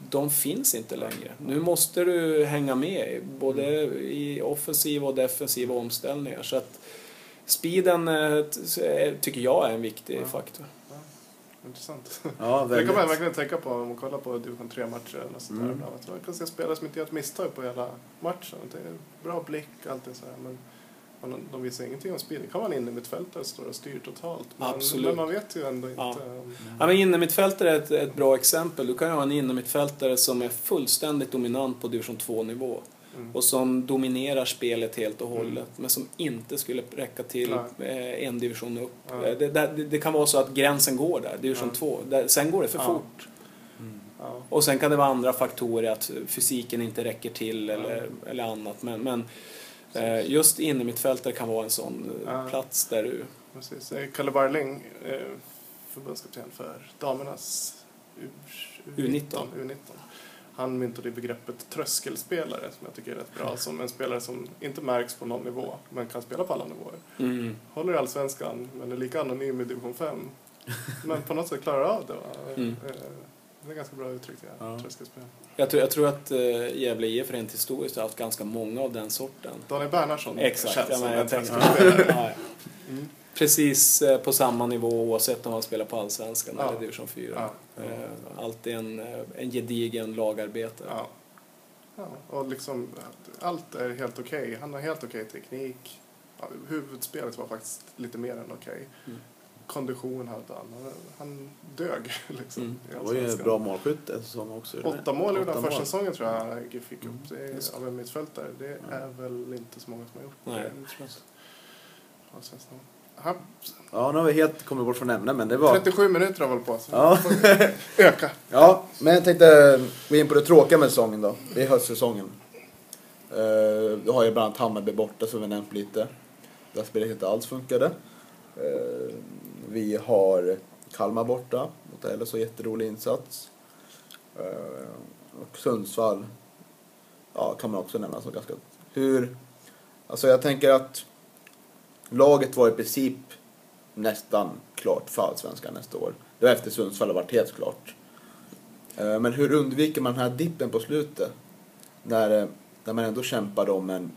de finns inte längre. Nu måste du hänga med både i offensiva och defensiva omställningar. Så att speeden eh, t- tycker jag är en viktig Ja. faktor. Intressant. Ja, Det kan man väldigt. verkligen tänka på om man kollar på division 3-matcher eller sånt där. Mm. ibland. Att man kan se spelare som inte gör ett misstag på hela matchen. Det är bra blick och allt det så här. Men man, de visar ingenting om speed. Det kan vara en innermittfältare som står och styr totalt. Men, Absolut. men man vet ju ändå inte. Ja. om- Ja, men innermittfältare är ett, ett bra exempel. Du kan ju ha en innermittfältare som är fullständigt dominant på division 2-nivå Mm. och som dominerar spelet helt och hållet Mm. men som inte skulle räcka till Nej. eh, en division upp. Ja. Eh, Det, det, det kan vara så att gränsen går där, division Ja. 2. Där, sen går det för Ja. fort. Ja. Och sen kan det vara andra faktorer, att fysiken inte räcker till Ja. eller, eller annat. Men, men eh, just innermittfältare kan vara en sån eh, Ja. plats där du... Precis. Kalle Barling, förbundskapten för damernas U- U19. U19. Han myntade begreppet tröskelspelare som jag tycker är rätt bra. Som en spelare som inte märks på någon nivå men kan spela på alla nivåer. Mm. Håller allsvenskan men är lika anonym i division 5. Men på något sätt klarar av det. Va? Mm. Eh, Det är ganska bra uttryck det här, Ja. tröskelspelare. Jag, tror, jag tror att eh, Gävle IF rent historiskt har haft ganska många av den sorten. Daniel Bernhardsson Exakt, känns ja, men en jag tröskelspelare. ja, ja. Mm. Precis eh, på samma nivå oavsett om man spelar på Allsvenskan Ja. eller division 4. Ja. Eh, Alltid en, eh, en gedigen lagarbete. Ja. ja. Och liksom, allt är helt okej. Han har helt okej teknik. Ja, huvudspelet var faktiskt lite mer än okej. Mm. Kondition hade han. Han- Han dög liksom. Mm. i Han var ju en bra målskytt en säsong också. Åtta mål gjorde han första säsongen tror jag GIF fick Mm. upp. Det är, av en mittfältare. Det är Ja. väl inte så många som har gjort Nej, det. det tror jag Ja, nu har vi helt kommit bort från ämnet, men det var... 37 minuter har vi på. Så Ja. Öka. Ja, men jag tänkte gå in på det tråkiga med säsongen då. Det är höstsäsongen. Uh, du har ju bland annat Hammarby borta som vi nämnt lite. Där spelet inte alls funkade. Eh, vi har Kalmar borta, mot heller så jätterolig insats. Eh, och Sundsvall ja, kan man också nämna som ganska... Hur... Alltså jag tänker att laget var i princip nästan klart för Allsvenskan nästa år. Det var efter Sundsvall har varit helt klart. Eh, Men hur undviker man den här dippen på slutet? När, eh, när man ändå kämpade om en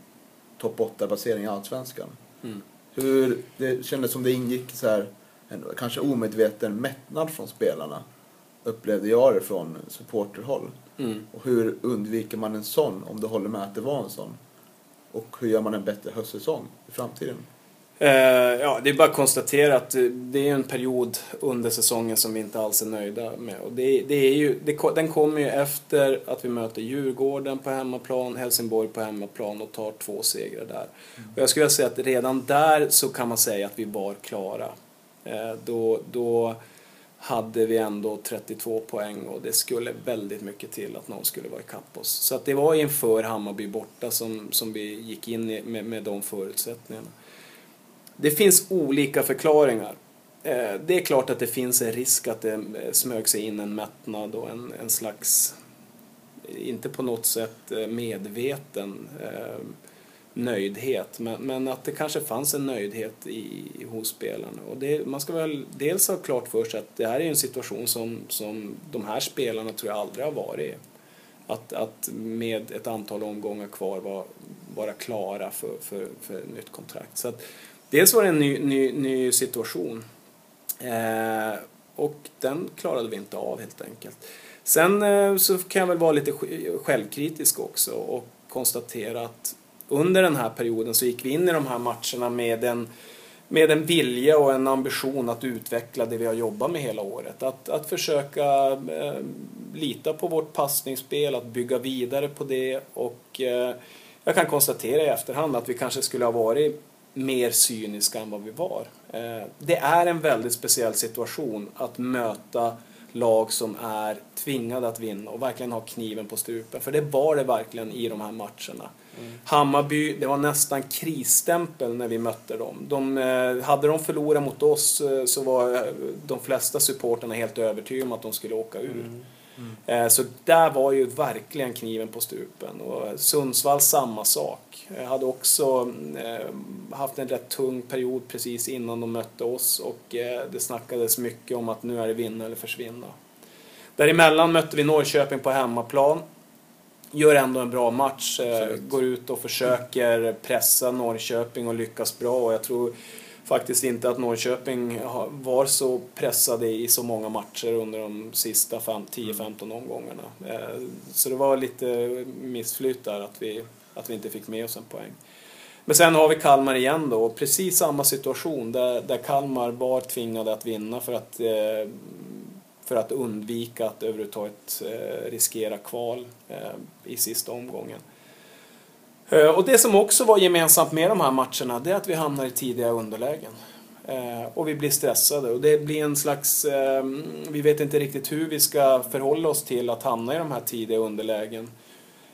topp 8-placering i Allsvenskan. Mm. Hur det kändes som det ingick så här, en kanske omedveten mättnad från spelarna. Upplevde jag det från supporterhåll. Mm. Och hur undviker man en sån, om du håller med att det var en sån? Och hur gör man en bättre höstsäsong i framtiden? Eh, ja, det är bara att konstatera att eh, det är en period under säsongen som vi inte alls är nöjda med. Och det, det är ju, det, den kommer ju efter att vi möter Djurgården på hemmaplan, Helsingborg på hemmaplan och tar två segrar där. Och jag skulle säga att redan där så kan man säga att vi var klara. Eh, då, då hade vi ändå 32 poäng och det skulle väldigt mycket till att någon skulle vara ikapp oss. Så att det var inför Hammarby borta som, som vi gick in med, med de förutsättningarna. Det finns olika förklaringar. Eh, det är klart att det finns en risk att det eh, smög sig in en mättnad och en, en slags, eh, inte på något sätt medveten nöjdhet, men, men att det kanske fanns en nöjdhet i, hos spelarna. Och det, man ska väl dels ha klart för sig att det här är en situation som, som de här spelarna tror jag aldrig har varit i. Att, att med ett antal omgångar kvar vara, vara klara för, för, för nytt kontrakt. Så att, dels var det en ny, ny, ny situation. Eh, och den klarade vi inte av helt enkelt. Sen eh, så kan jag väl vara lite självkritisk också och konstatera att under den här perioden så gick vi in i de här matcherna med en, med en vilja och en ambition att utveckla det vi har jobbat med hela året. Att, att försöka eh, lita på vårt passningsspel, att bygga vidare på det och eh, jag kan konstatera i efterhand att vi kanske skulle ha varit mer cyniska än vad vi var. Eh, det är en väldigt speciell situation att möta lag som är tvingade att vinna och verkligen ha kniven på strupen. För det var det verkligen i de här matcherna. Hammarby, det var nästan krisstämpel när vi mötte dem. De, eh, hade de förlorat mot oss eh, så var de flesta supporterna helt övertygade om att de skulle åka ur. Eh, Så där var ju verkligen kniven på strupen. Och Sundsvall samma sak. Jag hade också eh, haft en rätt tung period precis innan de mötte oss och eh, det snackades mycket om att nu är det vinna eller försvinna. Däremellan mötte vi Norrköping på hemmaplan. Gör ändå en bra match. Absolut. Går ut och försöker pressa Norrköping och lyckas bra. Och jag tror faktiskt inte att Norrköping var så pressade i så många matcher under de sista fem- 10-15 omgångarna. Eh, Så det var lite missflyt där att vi, att vi inte fick med oss en poäng. Men sen har vi Kalmar igen då, och precis samma situation där, där Kalmar var tvingade att vinna för att, eh, för att undvika att överhuvudtaget eh, riskera kval i sista omgången. Eh, och det som också var gemensamt med de här matcherna det är att vi hamnar i tidiga underlägen. Eh, och vi blir stressade och det blir en slags... Ehm, vi vet inte riktigt hur vi ska förhålla oss till att hamna i de här tidiga underlägen.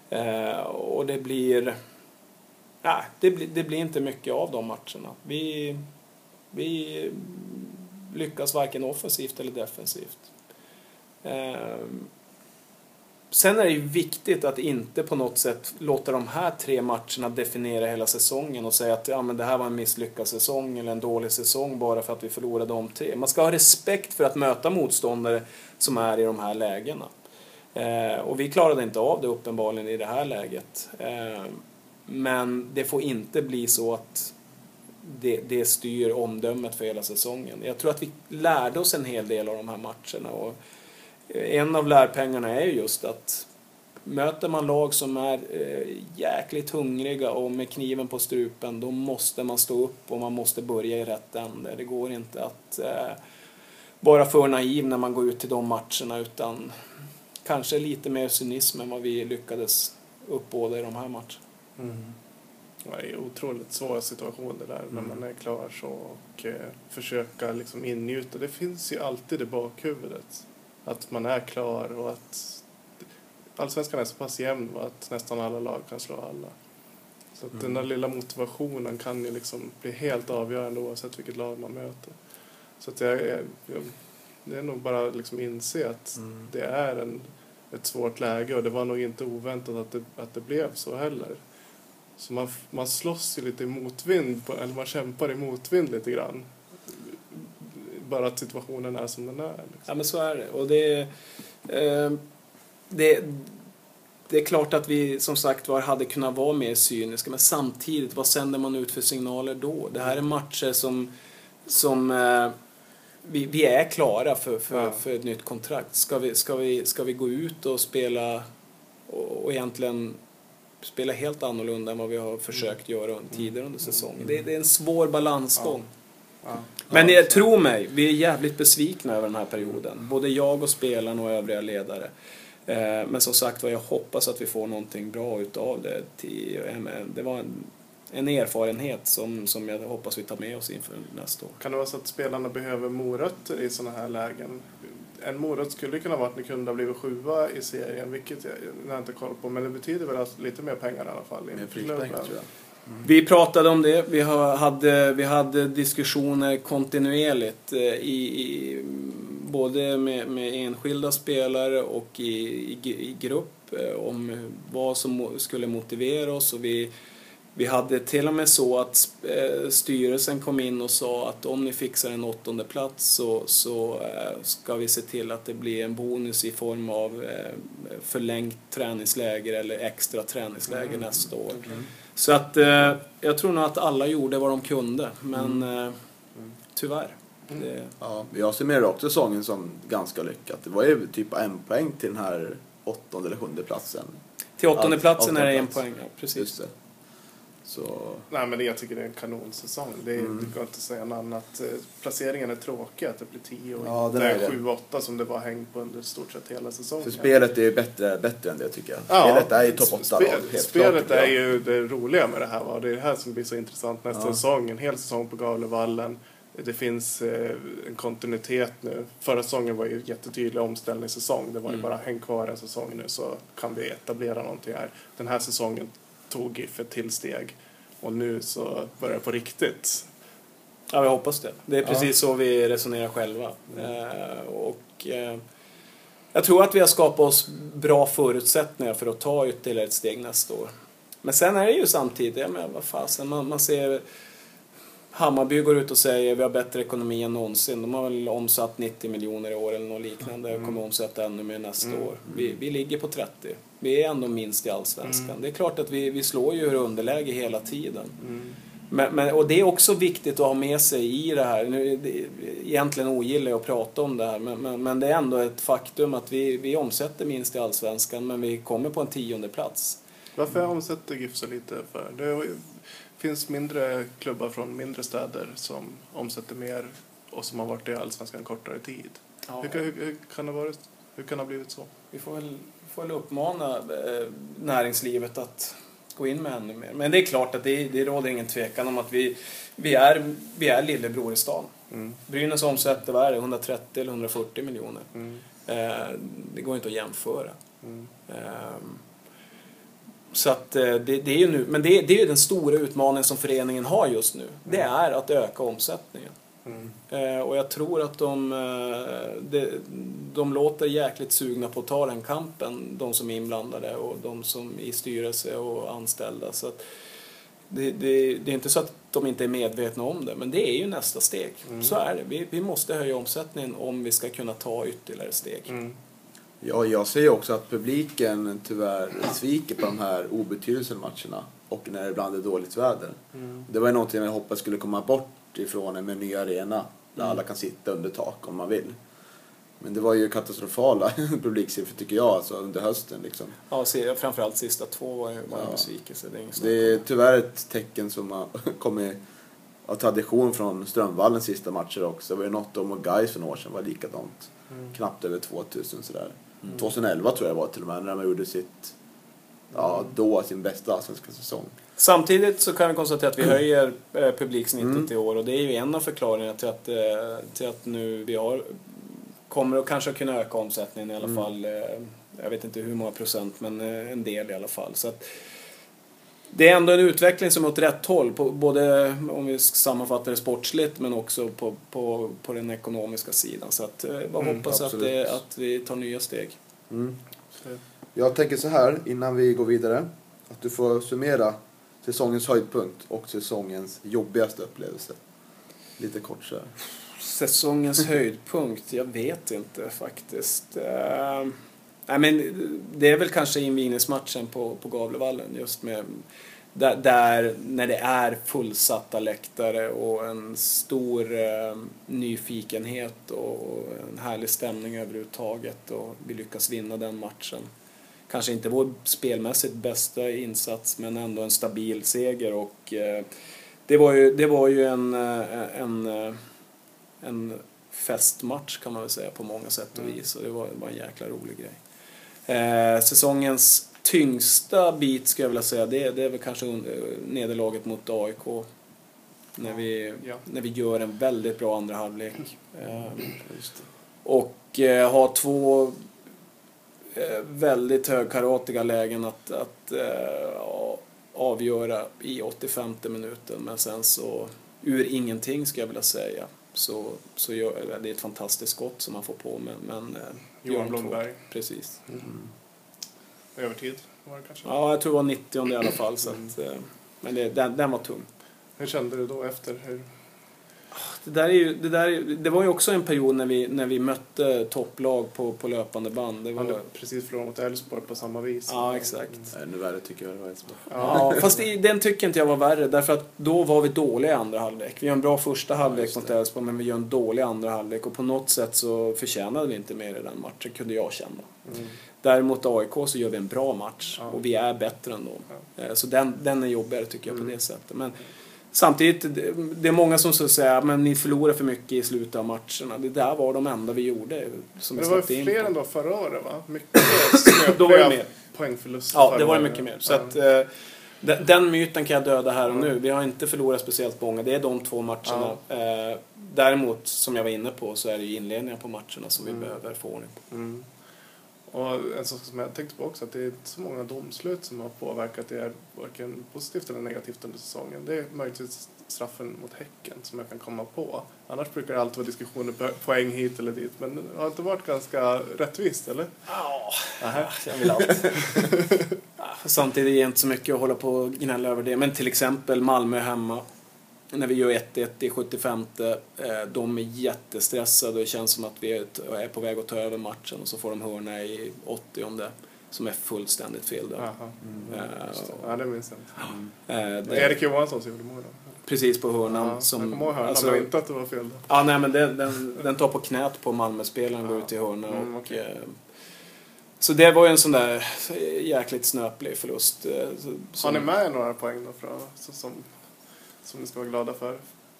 Eh, och det blir... Nej, det, blir- det blir inte mycket av de matcherna. Vi, vi lyckas varken offensivt eller defensivt. Ehm, Sen är det ju viktigt att inte på något sätt låta de här tre matcherna definiera hela säsongen och säga att ja, men det här var en misslyckad säsong eller en dålig säsong bara för att vi förlorade de tre. Man ska ha respekt för att möta motståndare som är i de här lägena. Eh, och vi klarade inte av det uppenbarligen i det här läget. Eh, men det får inte bli så att det, det styr omdömet för hela säsongen. Jag tror att vi lärde oss en hel del av de här matcherna. Och en av lärpengarna är ju just att möter man lag som är eh, jäkligt hungriga och med kniven på strupen då måste man stå upp och man måste börja i rätt ände. Det går inte att eh, vara för naiv när man går ut till de matcherna utan kanske lite mer cynism än vad vi lyckades uppbåda i de här matcherna. Det är otroligt svåra situationer där när Mm. man är klar så och eh, försöka liksom ingjuta. Det finns ju alltid i bakhuvudet att man är klar och att allsvenskan är så pass jämn och att nästan alla lag kan slå alla. Så att den där lilla motivationen kan ju liksom bli helt avgörande oavsett vilket lag man möter. Så att jag, jag, jag det är nog bara liksom inse att Mm. det är en, ett svårt läge och det var nog inte oväntat att det, att det blev så heller. Så man, man slåss ju lite i motvind, på, eller man kämpar i motvind lite grann. Bara att situationen är som den är. Liksom. Ja men så är det. Och det, eh, det, det är klart att vi som sagt var hade kunnat vara mer cyniska men samtidigt, vad sänder man ut för signaler då? Det här är matcher som, som eh, vi, vi är klara för, för, Ja. för ett nytt kontrakt. Ska vi, ska, vi, ska vi gå ut och spela och, och egentligen spela helt annorlunda än vad vi har försökt göra tidigare under säsongen? Det, det är en svår balansgång. Ja. Men Ja, jag, så- tro mig, vi är jävligt besvikna över den här perioden. Både jag och spelarna och övriga ledare. Eh, Men som sagt var, jag hoppas att vi får någonting bra utav det. Eh, det var en, en erfarenhet som, som jag hoppas vi tar med oss inför nästa år. Kan det vara så att spelarna behöver morötter i sådana här lägen? En morot skulle kunna vara att ni kunde ha blivit sjua i serien, vilket jag, jag har inte koll på. Men det betyder väl att lite mer pengar i alla fall. klubben. prispengar tror jag. Vi pratade om det. Vi hade, vi hade diskussioner kontinuerligt eh, i, i, både med, med enskilda spelare och i, i, i grupp eh, om vad som skulle motivera oss. Och vi, vi hade till och med så att eh, styrelsen kom in och sa att om ni fixar en åttonde plats så, så ska vi se till att det blir en bonus i form av förlängt träningsläger eller extra träningsläger nästa år. Så att eh, jag tror nog att alla gjorde vad de kunde, men eh, tyvärr. Mm. Det, Ja, jag summerar också säsongen som ganska lyckat. Det var ju typ en poäng till den här åttonde eller sjunde platsen. till åttonde platsen är det en åttonde plats. poäng. Ja, precis. Så, Nej, men jag tycker det är en kanonsäsong. Det, är, Mm. det går inte att säga något annat. Eh, Placeringen är tråkig, att det blir 10 och Ja, inte den är det. 7-8 som det var häng på under stort sett hela säsongen. för spelet är bättre, bättre än det tycker jag. Ja, spelet är ju topp 8 spe- helt Spelet klart, är ju det roliga med det här. Va? Det är det här som blir så intressant nästa Ja. säsong. En hel säsong på Gavlevallen. Det finns eh, en kontinuitet nu. Förra säsongen var ju jättetydlig omställningssäsong. Det var ju Mm. bara häng kvar en säsong nu så kan vi etablera någonting här. Den här säsongen tog GIF ett till steg. Och nu så börjar det på riktigt. Ja, vi hoppas det. Det är Ja. precis så vi resonerar själva. Eh, och, eh, jag tror att vi har skapat oss bra förutsättningar för att ta ytterligare ett steg nästa år. Men sen är det ju samtidigt, jag menar, vad fasen, man, man ser Hammarby går ut och säger vi har bättre ekonomi än någonsin. De har väl omsatt 90 miljoner i år eller något liknande och kommer omsätta ännu mer nästa Mm. år. Vi, vi ligger på 30. Vi är ändå minst i Allsvenskan. Mm. Det är klart att vi, vi slår ju ur underläge hela tiden. Mm. Men, men, och det är också viktigt att ha med sig i det här. Nu, det, egentligen ogillar jag att prata om det här, men, men, men det är ändå ett faktum att vi, vi omsätter minst i Allsvenskan, men vi kommer på en tionde plats. Varför omsätter GIF så lite? För? Det finns mindre klubbar från mindre städer som omsätter mer och som har varit i Allsvenskan kortare tid. Hur, kan- hur, hur, kan det vara, hur kan det ha blivit så? Vi får väl, får väl uppmana eh, näringslivet att gå in med ännu mer. Men det är klart att det, det råder ingen tvekan om att vi, vi, är, vi är lillebror i stan. Mm. Brynäs omsätter, vad är det, 130 eller 140 miljoner. Mm. Eh, det går inte att jämföra. Mm. Ehm, Så att eh, det, det är ju nu, men det, det är ju den stora utmaningen som föreningen har just nu. Det är att öka omsättningen. Mm. Eh, Och jag tror att de, eh, de, de låter jäkligt sugna på att ta den kampen, de som är inblandade och de som är i styrelse och anställda. Så att det, det, det är inte så att de inte är medvetna om det, men det är ju nästa steg. Mm. Så är det. Vi, vi måste höja omsättningen om vi ska kunna ta ytterligare steg. Mm. Ja, jag ser också att publiken tyvärr sviker på de här obetydelsefulla matcherna och när det ibland är dåligt väder. Mm. Det var ju någonting jag hoppas skulle komma bort ifrån en med ny arena där Mm. alla kan sitta under tak om man vill. Men det var ju katastrofala publiksiffror tycker jag alltså under hösten liksom. Ja, framförallt sista två var ju en Ja. besvikelse. Det är det är tyvärr ett tecken som har kommit av tradition från Strömvallens sista matcher också. Det var ju något om och Gais för några år sedan var likadant. Mm. Knappt över 2000 sådär. Mm. 2011 tror jag det var till och med när de gjorde sitt, ja då sin bästa allsvenska säsong. Samtidigt så kan vi konstatera att vi höjer eh, publiksnittet Mm. i år och det är ju en av förklaringarna till att, eh, till att nu vi har kommer att kanske kunna öka omsättningen i alla Mm. fall. Eh, jag vet inte hur många procent men eh, en del i alla fall. Så att, det är ändå en utveckling som är åt rätt håll, på, både om vi sammanfattar det sportsligt men också på, på, på den ekonomiska sidan. Så att, eh, bara Mm, hoppas att, absolut. det, att vi tar nya steg. Mm. Jag tänker så här innan vi går vidare. Att du får summera säsongens höjdpunkt och säsongens jobbigaste upplevelse. Lite kort så här. Säsongens höjdpunkt? Jag vet inte faktiskt. Uh, nej, men det är väl kanske invigningsmatchen på, på Gavlevallen just med där, där när det är fullsatta läktare och en stor eh, nyfikenhet och en härlig stämning överhuvudtaget och vi lyckas vinna den matchen. Kanske inte vår spelmässigt bästa insats men ändå en stabil seger och eh, det var ju, det var ju en, eh, en, eh, en festmatch kan man väl säga på många sätt och Mm. vis och det var, det var en jäkla rolig grej. Eh, säsongens tyngsta bit skulle jag vilja säga det, det är väl kanske nederlaget mot AIK. När vi, Ja. när vi gör en väldigt bra andra halvlek. Eh, och eh, har två väldigt högkaratiga lägen att, att eh, a- avgöra i 85 minuten. Men sen så, ur ingenting ska jag vilja säga, så, så gör, det är ett fantastiskt skott som man får på men, men eh, Johan. Blomberg. Precis. Mm. Övertid var det kanske. Ja, jag tror det var 90 i alla fall. Så att, eh, men det, den, den var tung. Hur kände du då efter? Hur? Det, där är ju, det, där är, det var ju också en period när vi, när vi mötte topplag på, på löpande band. Det var, hade precis förlorat mot Elfsborg på samma vis. ja, exakt. Ännu värre tycker jag det var Elfsborg. Ja, fast det, den tycker inte jag var värre därför att då var vi dåliga i andra halvlek. Vi gör en bra första halvlek just mot. Elfsborg men vi gör en dålig andra halvlek och på något sätt så förtjänade vi inte mer i den matchen kunde jag känna. Mm. Däremot AIK så gör vi en bra match Ja. och vi är bättre än dem. Ja. Eh, Så den, den är jobbigare tycker jag Mm. på det sättet. Men samtidigt, det- är många som så säger men ni förlorar för mycket i slutet av matcherna. Det där var de enda vi gjorde som Men det var ju fler än då förra året va? Mycket Då var det mer. poängförluster Ja, det var det mycket mer. Så att, eh, den, den myten kan jag döda här och Mm. nu. Vi har inte förlorat speciellt många. Det är de två matcherna. Eh, däremot, som jag var inne på, så är det ju inledningen på matcherna som vi Mm. behöver få ordning på. Och en sak som jag tänkte på också, att det är inte så många domslut som har påverkat er varken positivt eller negativt under säsongen. Det är möjligtvis straffen mot Häcken som jag kan komma på. Annars brukar det alltid vara diskussioner på poäng hit eller dit. Men det har inte varit ganska rättvist, eller? Ja, jag vill allt. Samtidigt är det inte så mycket att hålla på och gnälla över det. Men till exempel Malmö hemma. När vi gör 1-1 i 75 eh, De är jättestressade och det känns som att vi är på väg att ta över matchen och så får de hörna i 80 som är fullständigt fel där. Jaha. Eh, det. Ja, det minns jag inte. Det det- var Erik Johansson som gjorde målet. Precis på hörnan. Ja, som, jag kommer ihåg hörnan, alltså- men inte att det var fel. Där. Ja, nej men den, den, den tar på knät på Malmöspelaren, går ut i hörna Mm, och... Eh, så det var ju en sån där jäkligt snöplig förlust. så- Har som- ni med några poäng då för, så, som, som ni ska vara glada för?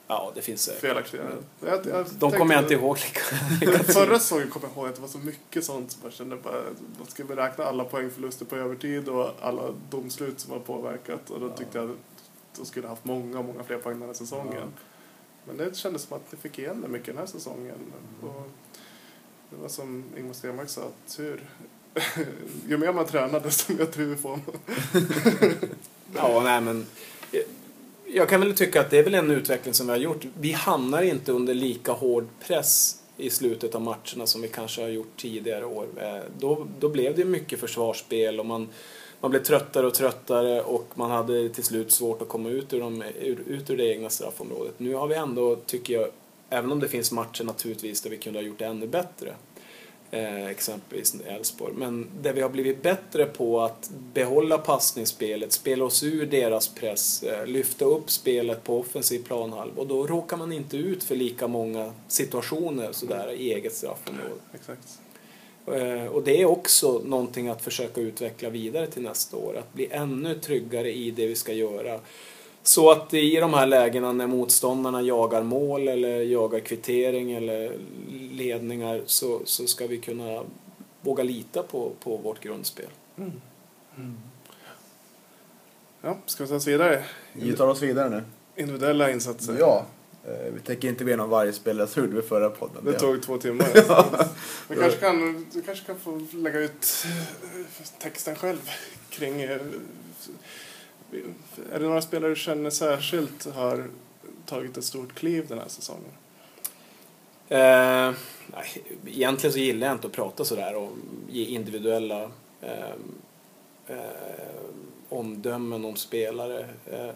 Ja, det finns säkert. Felaktiga? Jag, jag De kommer jag inte ihåg lika. Förra säsongen kommer jag ihåg att det var så mycket sånt som jag kände bara, man ska beräkna alla poängförluster på övertid och alla domslut som har påverkat och då tyckte jag att de skulle ha haft många, många fler poäng den här säsongen. Men det kändes som att ni fick igen det mycket den här säsongen. Och det var som Ingmar Stenmark sa, tur. Ju mer man tränar desto mer tur får man. Ja, nej men... Jag kan väl tycka att det är väl en utveckling som vi har gjort. Vi hamnar inte under lika hård press i slutet av matcherna som vi kanske har gjort tidigare år. Eh, då, då blev det mycket försvarsspel och man, man blev tröttare och tröttare och man hade till slut svårt att komma ut ur, de, ur, ut ur det egna straffområdet. Nu har vi ändå, tycker jag, även om det finns matcher naturligtvis där vi kunde ha gjort det ännu bättre, eh, exempelvis Elfsborg. Men där vi har blivit bättre på att behålla passningsspelet, spela oss ur deras press, eh, lyfta upp spelet på offensiv planhalva och då råkar man inte ut för lika många situationer sådär i eget straffområde. Exakt. Eh, Och det är också någonting att försöka utveckla vidare till nästa år. Att bli ännu tryggare i det vi ska göra. Så att i de här lägena när motståndarna jagar mål eller jagar kvittering eller ledningar så, så ska vi kunna våga lita på, på vårt grundspel. Ja, ska vi ta oss vidare? Vi tar oss vidare nu. Individuella insatser. Ja. eh, Vi tänker inte gå igenom varje spelare så gjorde vi förra podden. Det tog två timmar. Vi kanske kan, du kanske kan få lägga ut eh, texten själv kring... Är det några spelare du känner särskilt har tagit ett stort kliv den här säsongen? Eh, nej, egentligen så gillar jag inte att prata sådär och ge individuella eh, eh, omdömen om spelare. Eh,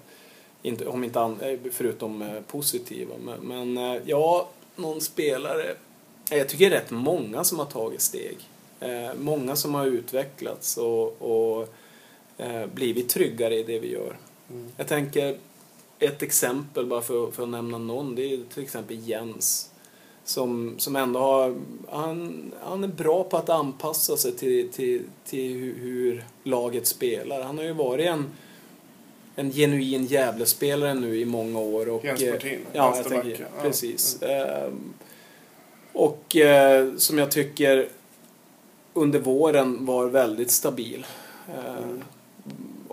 inte, om inte an, eh, förutom eh, positiva. Men, men eh, ja, någon spelare. eh, Jag tycker det är rätt många som har tagit steg. Eh, många som har utvecklats och, och blivit tryggare i det vi gör. Mm. Jag tänker ett exempel bara för, för att nämna någon. Det är till exempel Jens. Som, som ändå har, han, han är bra på att anpassa sig till, till, till hur, hur laget spelar. Han har ju varit en, en genuin Gävlespelare nu i många år. Och, Jens eh, Martin, Ja, jag tänker, precis. Ehm, och eh, som jag tycker under våren var väldigt stabil. Ehm,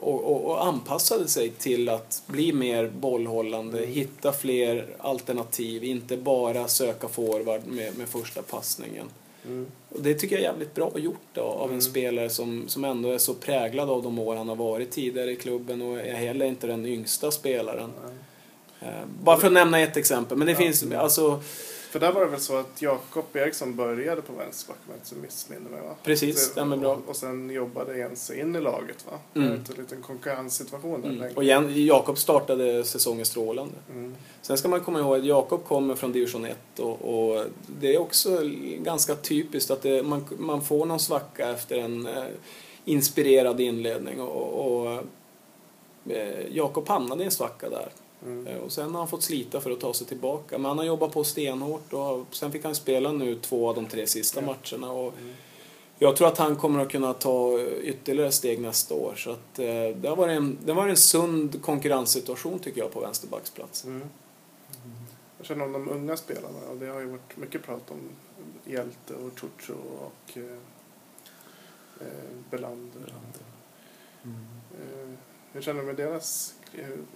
och, och, och anpassade sig till att bli mer bollhållande, hitta fler alternativ, inte bara söka forward med, med första passningen. Mm. Och det tycker jag är jävligt bra gjort då, av en Mm. spelare som, som ändå är så präglad av de år han har varit tidigare i klubben och är heller inte den yngsta spelaren. Eh, Bara för att nämna ett exempel, men det Ja. finns alltså För där var det väl så att Jakob Eriksson började på vänsterback om jag inte missminner mig va? Precis, Så- stämmer bra. Och, och sen jobbade sig in i laget va? Mm. Mm. En liten konkurrenssituation där Mm. Och Jakob startade säsongen strålande. Mm. Sen ska man komma ihåg att Jakob kommer från division 1 och, och det är också ganska typiskt att det, man, man får någon svacka efter en eh, inspirerad inledning och, och eh, Jakob hamnade i en svacka där. Mm. Eh, Och sen har han fått slita för att ta sig tillbaka. Men han har jobbat på stenhårt och sen fick han spela nu två av de tre sista Ja. matcherna. Och Mm. jag tror att han kommer att kunna ta ytterligare steg nästa år. Så att, eh, det, har varit en, det har varit en sund konkurrenssituation tycker jag på vänsterbacksplatsen. Mm. Jag känner om de unga spelarna och det har ju varit mycket prat om Hjälte och Chucho och eh, eh, Belander. Eh, hur känner du med deras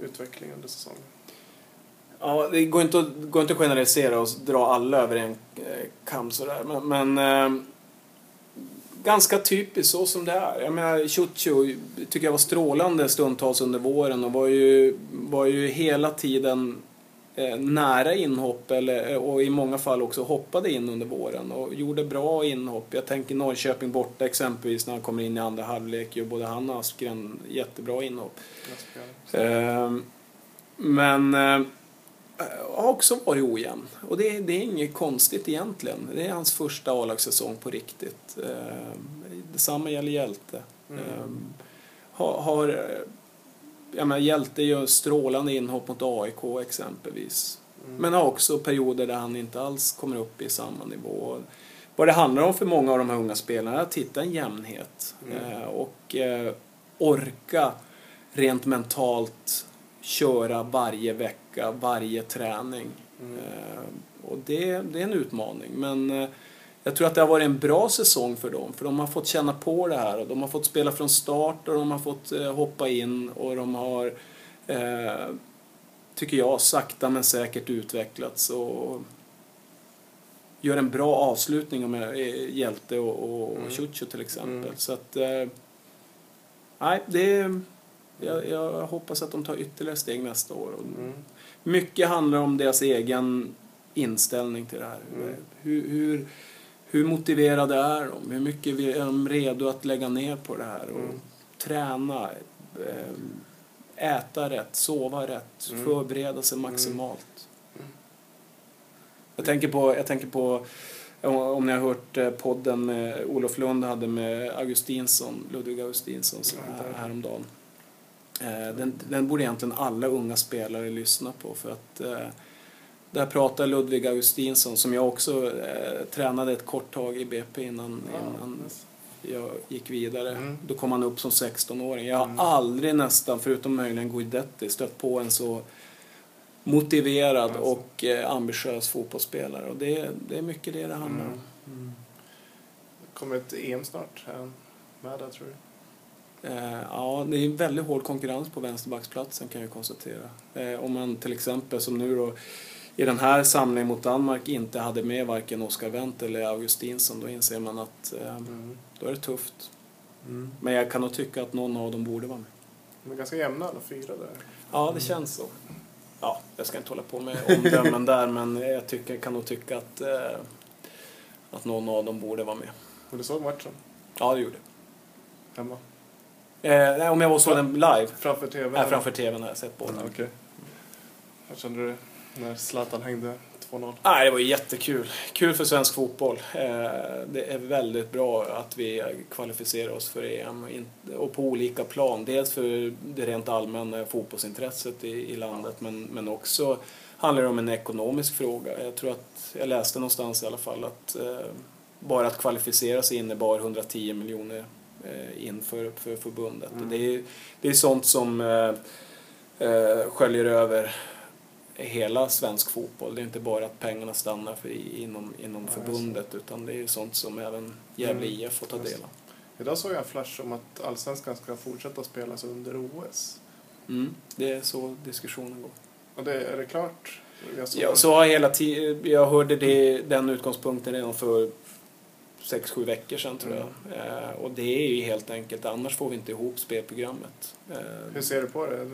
utveckling under säsongen? Ja, det går inte, att, går inte att generalisera och dra alla över en eh, kam sådär. Men, men eh, ganska typiskt så som det är. Jag menar, Ciuccio tycker jag var strålande stundtals under våren och var ju, var ju hela tiden nära inhopp eller, och i många fall också hoppade in under våren och gjorde bra inhopp. Jag tänker Norrköping borta exempelvis när han kommer in i andra halvlek gör både han och Askren jättebra inhopp. Ehm, Men eh, har också varit ojämn. Och det, det är inget konstigt egentligen. Det är hans första A-lagssäsong på riktigt. Ehm, Detsamma gäller Hjälte. Mm. Ehm, Har, har, eh, jag menar, Hjälte gör strålande inhopp mot AIK exempelvis. Mm. Men har också perioder där han inte alls kommer upp i samma nivå. Vad det handlar om för många av de här unga spelarna är att hitta en jämnhet. Mm. Eh, och eh, orka rent mentalt köra varje vecka, varje träning. Mm. Eh, och det, det är en utmaning. Men jag tror att det har varit en bra säsong för dem. För de har fått känna på det här. Och de har fått spela från start och de har fått eh, hoppa in. Och de har, eh, tycker jag, sakta men säkert utvecklats. Och gör en bra avslutning med eh, Hjälte och, och Mm. Ciuccio till exempel. Mm. Så att... Eh, nej, det... Jag, jag hoppas att de tar ytterligare steg nästa år. Mm. mycket handlar om deras egen inställning till det här. Mm. Hur, hur, hur motiverade är de? Hur mycket är de redo att lägga ner på det här? Och Mm. Träna, eh, äta rätt, sova rätt, Mm. förbereda sig maximalt. Mm. Jag tänker på, jag tänker på om- ni har hört eh, podden med Olof Lund hade med Augustinsson, Ludvig Augustinsson så Ja, här, häromdagen. Eh, Den, den borde egentligen alla unga spelare lyssna på för att eh, där pratar Ludvig Augustinsson som jag också eh, tränade ett kort tag i BP innan, Ja, innan jag gick vidare. Mm. Då kom han upp som 16-åring. Jag har Mm. aldrig nästan, förutom möjligen Guidetti, stött på en så motiverad Alltså. och eh, ambitiös fotbollsspelare. Och det, det är mycket det det handlar Mm. om. Det kommer ett EM snart. Med där tror du? Eh, ja, det är väldigt hård konkurrens på vänsterbacksplatsen kan jag konstatera. Eh, om man till exempel som nu då i den här samlingen mot Danmark inte hade med varken Oscar Wendt eller Augustinsson då inser man att eh, Mm. då är det tufft. Mm. Men jag kan nog tycka att någon av dem borde vara med. De är ganska jämna alla fyra där. Ja, det känns så. Ja, jag ska inte hålla på med omdömen där men jag tycker, kan nog tycka att, eh, att någon av dem borde vara med. Och du såg matchen? Ja, det gjorde Hemma? jag. Eh, nej, om jag var så den live? Framför TV? Nej, framför TVn har jag sett båda. Ja, Okej. Hur kände du när Zlatan hängde 2-0? Nej, det var jättekul. Kul för svensk fotboll. Eh, Det är väldigt bra att vi kvalificerar oss för EM och på olika plan. Dels för det rent allmänna fotbollsintresset i, landet men, men också handlar det om en ekonomisk fråga. Jag tror att, jag läste någonstans i alla fall att eh, bara att kvalificera sig innebar 110 miljoner eh, in för, för förbundet. Mm. Det, är, det är sånt som eh, sköljer över hela svensk fotboll. Det är inte bara att pengarna stannar för, inom, inom Nej, förbundet utan det är sånt som även Gävle Mm. IF får ta del av. Idag såg jag en flash om att Allsvenskan ska fortsätta spelas under OS. Mm, det är så diskussionen går. Och det, är det klart? Jag såg Ja, så har hela jag hörde det, den utgångspunkten redan för sex sju veckor sedan tror jag. Eh, och det är ju helt enkelt, annars får vi inte ihop spelprogrammet. Eh, Hur ser du på det?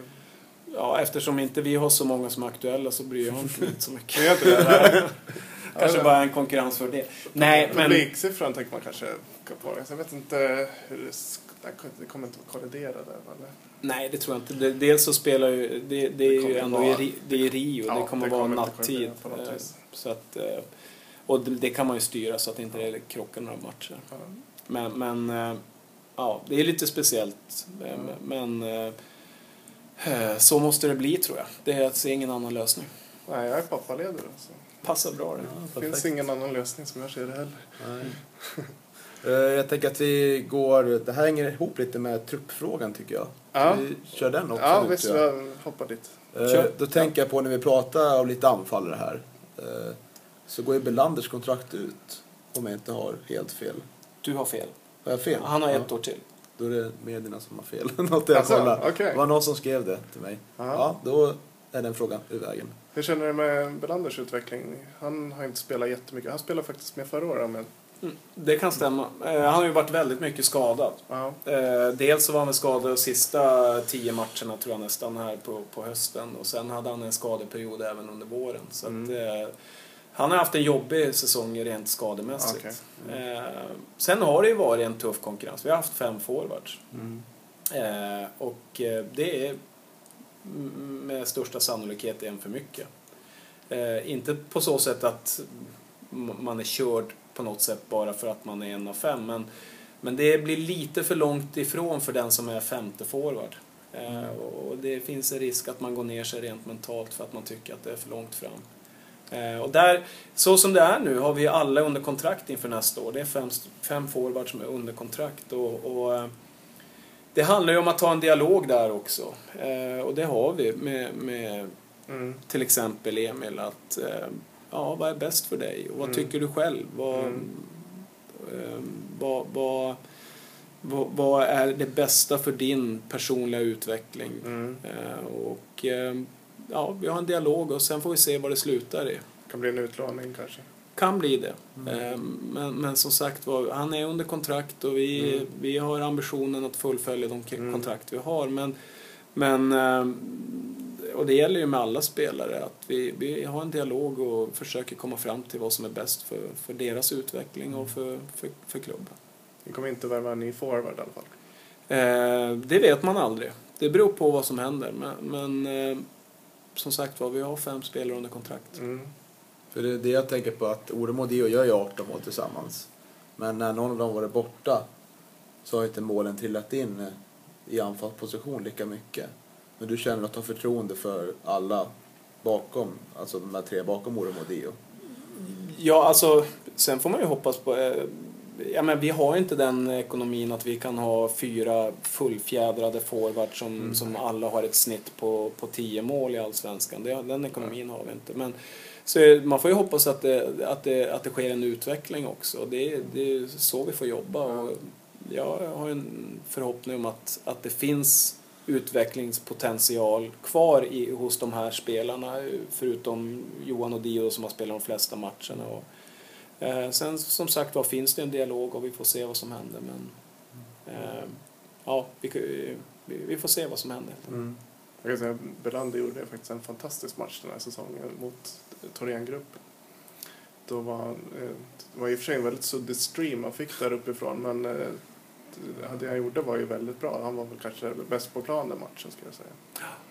Ja, eftersom inte vi har så många som är aktuella så bryr jag mig inte så mycket. Inte det? Kanske bara en konkurrensfördel. Nej, men... Publiksiffran tänker man kanske på. Jag vet inte hur det, sk- det kommer inte att kollidera där. Eller? Nej, det tror jag inte. Det- Dels så spelar ju... Det, det är ju kommer ändå vara- i, det är Rio. Ja, det kommer det vara kommer på något eh. Så att, eh, och det, det kan man ju styra så att inte det krockar några matcher. Ja. Men, men eh, ja, det är lite speciellt. Mm. Men så måste det bli tror jag. Det är att se ingen annan lösning. Nej, jag är pappaledig. Så. Passar bra det. Det finns ingen annan lösning som jag ser det heller. Nej. Eh, Jag tänker att vi går, det här hänger ihop lite med truppfrågan tycker jag. Ja. Vi kör den också Ja, nu, visst. jag. Jag hoppar dit. Eh, Kör. Då tänker jag på när vi pratar om lite anfallare här. Eh, Så går ju Belanders kontrakt ut. Om jag inte har helt fel. Du har fel. Har jag fel? Han har Ja. ett år till. Då är det medierna som har fel. Något jag Alltså, okej. Det var någon som skrev det till mig. Ja. Ja, då är den frågan ur vägen. Hur känner du med Belanders utveckling? Han har inte spelat jättemycket. Han spelade faktiskt med förra året. Men, Mm, Det kan stämma. Eh, Han har ju varit väldigt mycket skadad. Eh, dels så var han skadad de sista tio matcherna tror jag nästan här på, på hösten och sen hade han en skadeperiod även under våren. Så att, Mm. eh, han har haft en jobbig säsong rent skademässigt. Okej. Eh, sen har det ju varit en tuff konkurrens. Vi har haft fem forwards. Eh, och eh, det är med största sannolikhet en för mycket. Eh, inte på så sätt att man är körd på något sätt bara för att man är en av fem. Men, men det blir lite för långt ifrån för den som är femte forward. Eh, och det finns en risk att man går ner sig rent mentalt för att man tycker att det är för långt fram. Eh, och där, så som det är nu har vi alla under kontrakt inför nästa år. Det är fem, fem forwards som är under kontrakt. Och, och, eh, det handlar ju om att ta en dialog där också. Eh, och det har vi med, med Mm. till exempel Emil. Att, ja, vad är bäst för dig? Och vad Mm. tycker du själv? Vad, Mm. vad, vad, vad, vad är det bästa för din personliga utveckling? Mm. Och ja, vi har en dialog och sen får vi se vad det slutar i. Kan bli en utlåning kanske. Kan bli det. Mm. Eh, Men, men som sagt var, han är under kontrakt och vi, Mm. vi har ambitionen att fullfölja de Mm. kontrakt vi har. Men, men, eh, och det gäller ju med alla spelare att vi, vi har en dialog och försöker komma fram till vad som är bäst för, för deras utveckling och för, för, för klubben. Vi kommer inte värva en ny forward i alla fall. Eh, det vet man aldrig. Det beror på vad som händer. Men, men eh, som sagt var, vi har fem spelare under kontrakt. Mm. För det är det jag tänker på att Orem och Dio gör ju 18 mål tillsammans. Men när någon av dem varit borta så har inte målen trillat in eh, i anfallsposition lika mycket. Men du känner att du har förtroende för alla bakom, alltså de här tre bakom Orem och Dio. Ja, alltså, sen får man ju hoppas på... Ja, men vi har inte den ekonomin att vi kan ha fyra fullfjädrade forwards som, Mm. som alla har ett snitt på, på tio mål i Allsvenskan. Det, den ekonomin har vi inte. Men, så man får ju hoppas att det, att det, att det sker en utveckling också. Det, det är så vi får jobba. Och jag har en förhoppning om att, att det finns utvecklingspotential kvar i, hos de här spelarna förutom Johan och Dio som har spelat de flesta matcherna. Och, eh, sen som sagt var finns det en dialog och vi får se vad som händer. Men, eh, ja, vi, vi, vi får se vad som händer. Mm. Jag kan säga Belander gjorde faktiskt en fantastisk match den här säsongen mot Thorengruppen. Då var, eh, det var i och för sig en väldigt suddig stream han fick där uppifrån men det han gjorde var ju väldigt bra. Han var väl kanske bäst på plan den matchen skulle jag säga.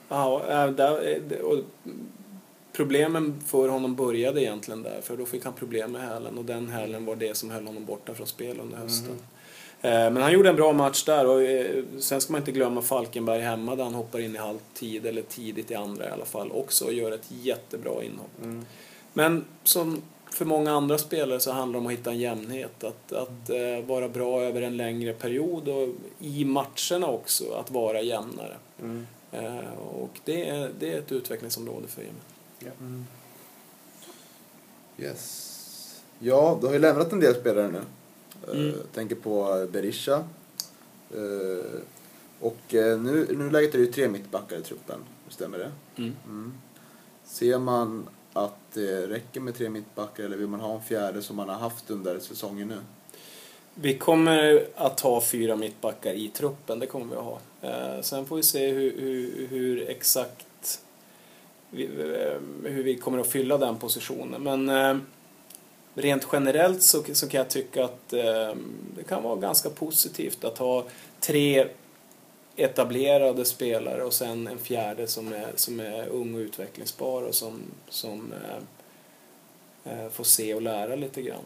Ja, eh, där, och problemen för honom började egentligen där, för då fick han problem med hälen och den hälen var det som höll honom borta från spel under hösten. Mhm. Eh, Men han gjorde en bra match där och eh, sen ska man inte glömma Falkenberg hemma där han hoppar in i halvtid eller tidigt i andra i alla fall också och gör ett jättebra inhopp. Mm. Men som för många andra spelare så handlar det om att hitta en jämnhet. Att, att eh, vara bra över en längre period och i matcherna också att vara jämnare. Mm. Och det är, det är ett utvecklingsområde för Emil. Ja. Yes. Ja, du har ju lämnat en del spelare nu. Eh, Mm. tänker på Berisha. Eh, och eh, nu, nu läget är det ju tre mittbackar i truppen. Stämmer det? Mm. Mm. Ser man att det räcker med tre mittbackar eller vill man ha en fjärde som man har haft under säsongen nu? Vi kommer att ha fyra mittbackar i truppen, det kommer vi att ha. Sen får vi se hur, hur, hur exakt Eh, hur vi kommer att fylla den positionen. Men eh, rent generellt så, så kan jag tycka att eh, det kan vara ganska positivt att ha tre etablerade spelare och sen en fjärde som är, som är ung och utvecklingsbar och som, som eh, eh får se och lära lite grann.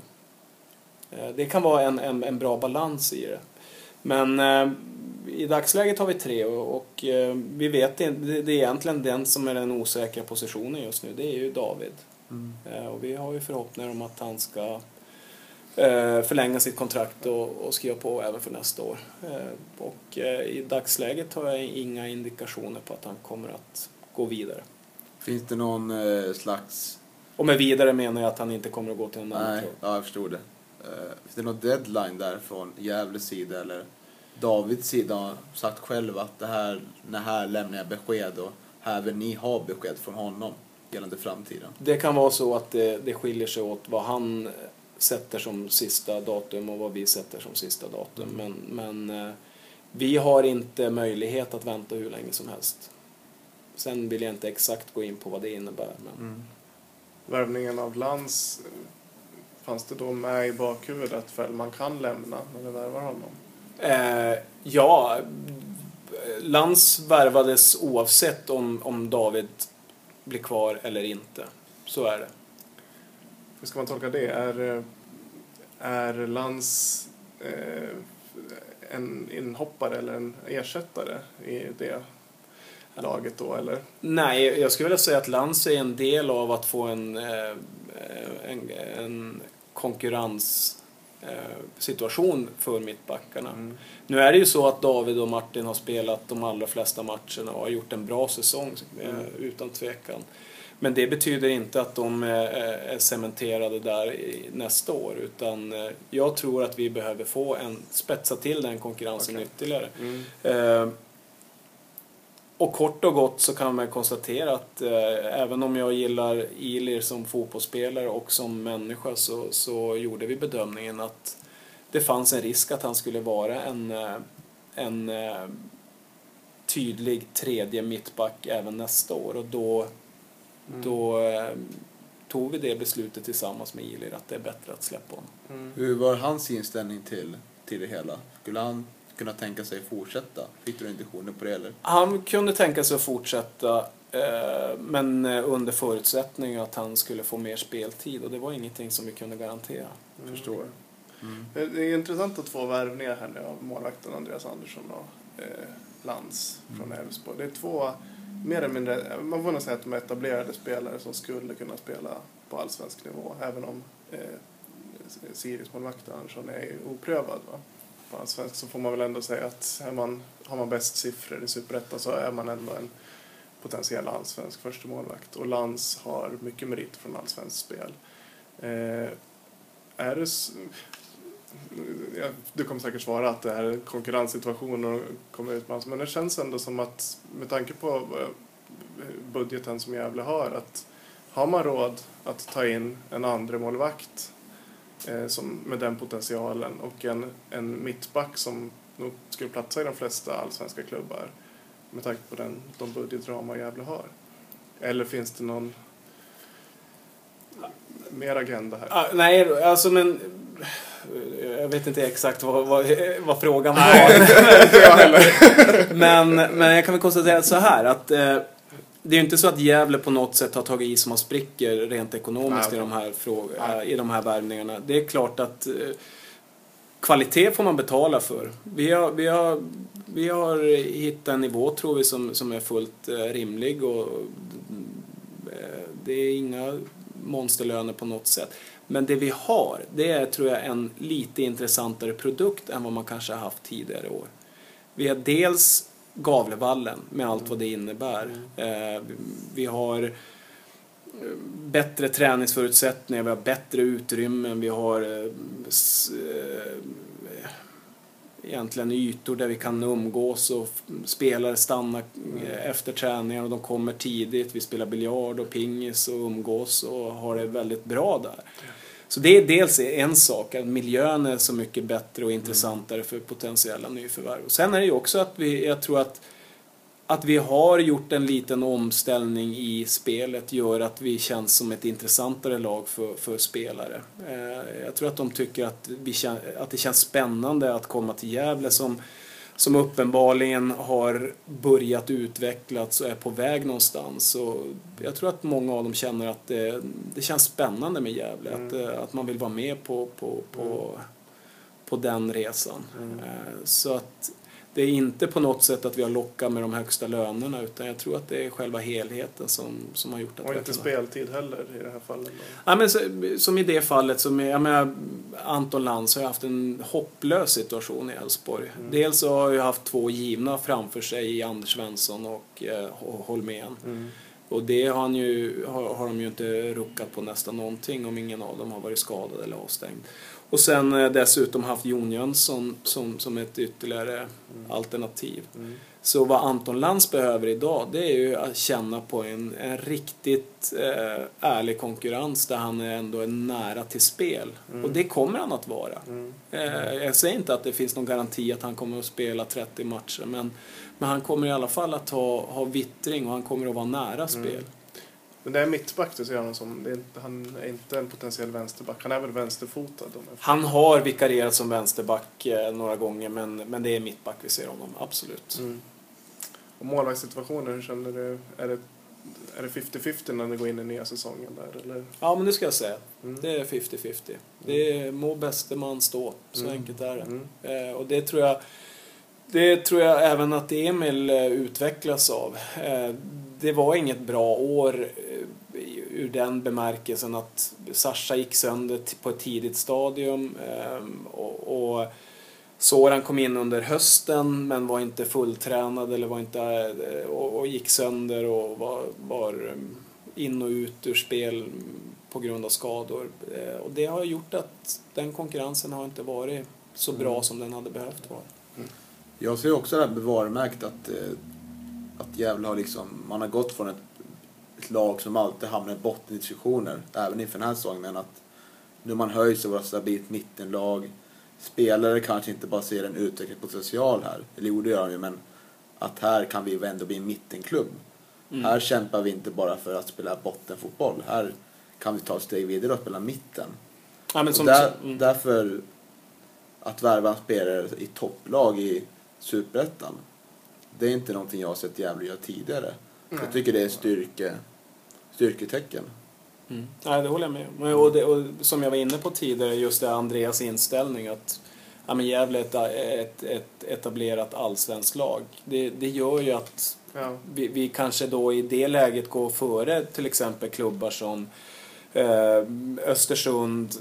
Eh, det kan vara en, en, en bra balans i det. Men eh, i dagsläget har vi tre och, och eh, vi vet det, det är egentligen den som är den osäkra positionen just nu, det är ju David. Mm. Eh, och vi har ju förhoppningar om att han ska eh, förlänga sitt kontrakt och, skriva på även för nästa år. Och i dagsläget har jag inga indikationer på att han kommer att gå vidare. Finns det någon slags... Och med vidare menar jag att han inte kommer att gå till en annan Nej, ja, jag förstod det. Finns det någon deadline där från Gävles sida eller Davids sida har sagt själv att det här, när här lämnar jag besked och här vill ni ha besked från honom gällande framtiden? Det kan vara så att det, det skiljer sig åt vad han sätter som sista datum och vad vi sätter som sista datum. Men, men eh, vi har inte möjlighet att vänta hur länge som helst. Sen vill jag inte exakt gå in på vad det innebär. Men Värvningen av Lans, fanns det då med i bakhuvudet att Fällman kan lämna när du värvar honom? Eh, ja, Lans värvades oavsett om, om David blir kvar eller inte. Så är det. Hur ska man tolka det? Är, är Lans eh, en inhoppare eller en ersättare i det laget då, eller? Nej, jag skulle vilja säga att Lans är en del av att få en, eh, en, en konkurrenssituation situation för mittbackarna. Mm. Nu är det ju så att David och Martin har spelat de allra flesta matcherna och har gjort en bra säsong, eh, Mm. utan tvekan. Men det betyder inte att de är, cementerade där nästa år, utan eh, jag tror att vi behöver få en, spetsa till den konkurrensen Okej. ytterligare. Mm. Och kort och gott så kan man konstatera att eh, även om jag gillar Ilir som fotbollsspelare och som människa så, så gjorde vi bedömningen att det fanns en risk att han skulle vara en, eh, en eh, tydlig tredje mittback även nästa år och då, Mm. då eh, tog vi det beslutet tillsammans med Ilir att det är bättre att släppa honom. Mm. Hur var hans inställning till, till det hela? Skulle han kunna tänka sig fortsätta? Fick du indikationer på det eller? Han kunde tänka sig att fortsätta eh, men eh, under förutsättning att han skulle få mer speltid och det var ingenting som vi kunde garantera. Mm. Förstår. Mm. Det det är intressant att två värvningar här nu av målvakten Andreas Andersson och eh, Lantz från Elfsborg. Det är två mer eller mindre, man får nog säga att de är etablerade spelare som skulle kunna spela på allsvensk nivå. Även om eh, Sirius-målvakten Andersson är oprövad. Va? På så får man väl ändå säga att är man, har man bäst siffror i Superettan så är man ändå en potentiell allsvensk första målvakt. Och Lantz har mycket merit från allsvenskt spel. Eh, är det ja, du kommer säkert svara att det är en konkurrenssituation och kommer utmanas. Men det känns ändå som att med tanke på eh, budgeten som Gävle har att har man råd att ta in en andra målvakt eh, som, med den potentialen och en, en mittback som nog skulle platsa i de flesta allsvenska klubbar med tanke på den, de budgetramar Gävle har? Eller finns det någon mer agenda här? Ah, nej, alltså men jag vet inte exakt vad, vad, vad frågan var. men, men jag kan väl konstatera så här att eh, det är ju inte så att Gävle på något sätt har tagit i som man spricker rent ekonomiskt Nej, i de här, fråg- Nej. eh, i de här värvningarna. Det är klart att eh, kvalitet får man betala för. Vi har, vi har, vi har hittat en nivå tror vi som, som är fullt eh, rimlig och eh, det är inga monsterlöner på något sätt. Men det vi har, det är tror jag en lite intressantare produkt än vad man kanske har haft tidigare år. Vi har dels Gavlevallen med allt vad det innebär. Eh, vi har eh, bättre träningsförutsättningar, vi har bättre utrymmen, vi har eh, egentligen ytor där vi kan umgås och spelare stannar eh, efter träningar och de kommer tidigt. Vi spelar biljard och pingis och umgås och har det väldigt bra där. Så det är dels en sak, att miljön är så mycket bättre och intressantare för potentiella nyförvärv. Och sen är det ju också att vi, jag tror att att vi har gjort en liten omställning i spelet gör att vi känns som ett intressantare lag för, för spelare. Eh, jag tror att de tycker att, vi, att det känns spännande att komma till Gävle som, som uppenbarligen har börjat utvecklas och är på väg någonstans. Och jag tror att många av dem känner att det, det känns spännande med Gävle, mm. att, eh, att man vill vara med på, på, på, mm. på den resan. Mm. Eh, så att det är inte på något sätt att vi har lockat med de högsta lönerna utan jag tror att det är själva helheten som, som har gjort att Och inte speltid heller i det här fallet? Ja, men så, som i det fallet, som jag menar, Anton Lantz har haft en hopplös situation i Elfsborg. Mm. Dels så har jag haft två givna framför sig i Anders Svensson och eh, Holmén. Mm. Och det har, han ju, har, har de ju inte ruckat på nästan någonting om ingen av dem har varit skadad eller avstängd. Och sen eh, dessutom haft Jon Jönsson som, som ett ytterligare mm. alternativ. Mm. Så vad Anton Lantz behöver idag det är ju att känna på en, en riktigt eh, ärlig konkurrens där han ändå är nära till spel. Mm. Och det kommer han att vara. Mm. Eh, jag säger inte att det finns någon garanti att han kommer att spela 30 matcher men, men han kommer i alla fall att ha, ha vittring och han kommer att vara nära mm. spel. Men det är mittback du ser honom som. Är inte, han är inte en potentiell vänsterback. Han är väl vänsterfotad? Han har vikarierat som vänsterback eh, några gånger men, men det är mittback vi ser honom, absolut. Mm. Och målvaktssituationen, hur känner du? Är det är det 50-50 när ni går in i nya säsongen där eller? Ja men det ska jag säga. Mm. Det är 50-50. Det är må bäste man stå, så mm. enkelt är det. Mm. Eh, och det tror jag det tror jag även att Emil eh, utvecklas av. Eh, det var inget bra år ur den bemärkelsen att Sasha gick sönder på ett tidigt stadium ehm, och, och Soran kom in under hösten men var inte fulltränad eller var inte, eh, och, och gick sönder och var, var eh, in och ut ur spel på grund av skador. Och det har gjort att den konkurrensen har inte varit så bra mm. som den hade behövt vara. Mm. Jag ser också det här bevarmärkt att att Gävle har liksom, man har gått från ett, ett lag som alltid hamnar i bottendiskussioner, även inför den här säsongen, att nu man höjs och vara stabilt mittenlag. Spelare kanske inte bara ser en utvecklingspotential här, eller jo det gör de ju, men att här kan vi ändå bli en mittenklubb. Mm. Här kämpar vi inte bara för att spela bottenfotboll, här kan vi ta ett steg vidare och spela mitten. Ja, men som, där, mm. Därför att värva spelare i topplag i Superettan det är inte någonting jag har sett Gävle göra tidigare. Nej. Jag tycker det är styrke, styrketecken. Mm. Ja, det håller jag med om. Och, det, och som jag var inne på tidigare, just det Andreas inställning att ja, men Gävle är ett, ett, ett etablerat allsvenskt lag. Det, det gör ju att ja. vi, vi kanske då i det läget går före till exempel klubbar som eh, Östersund,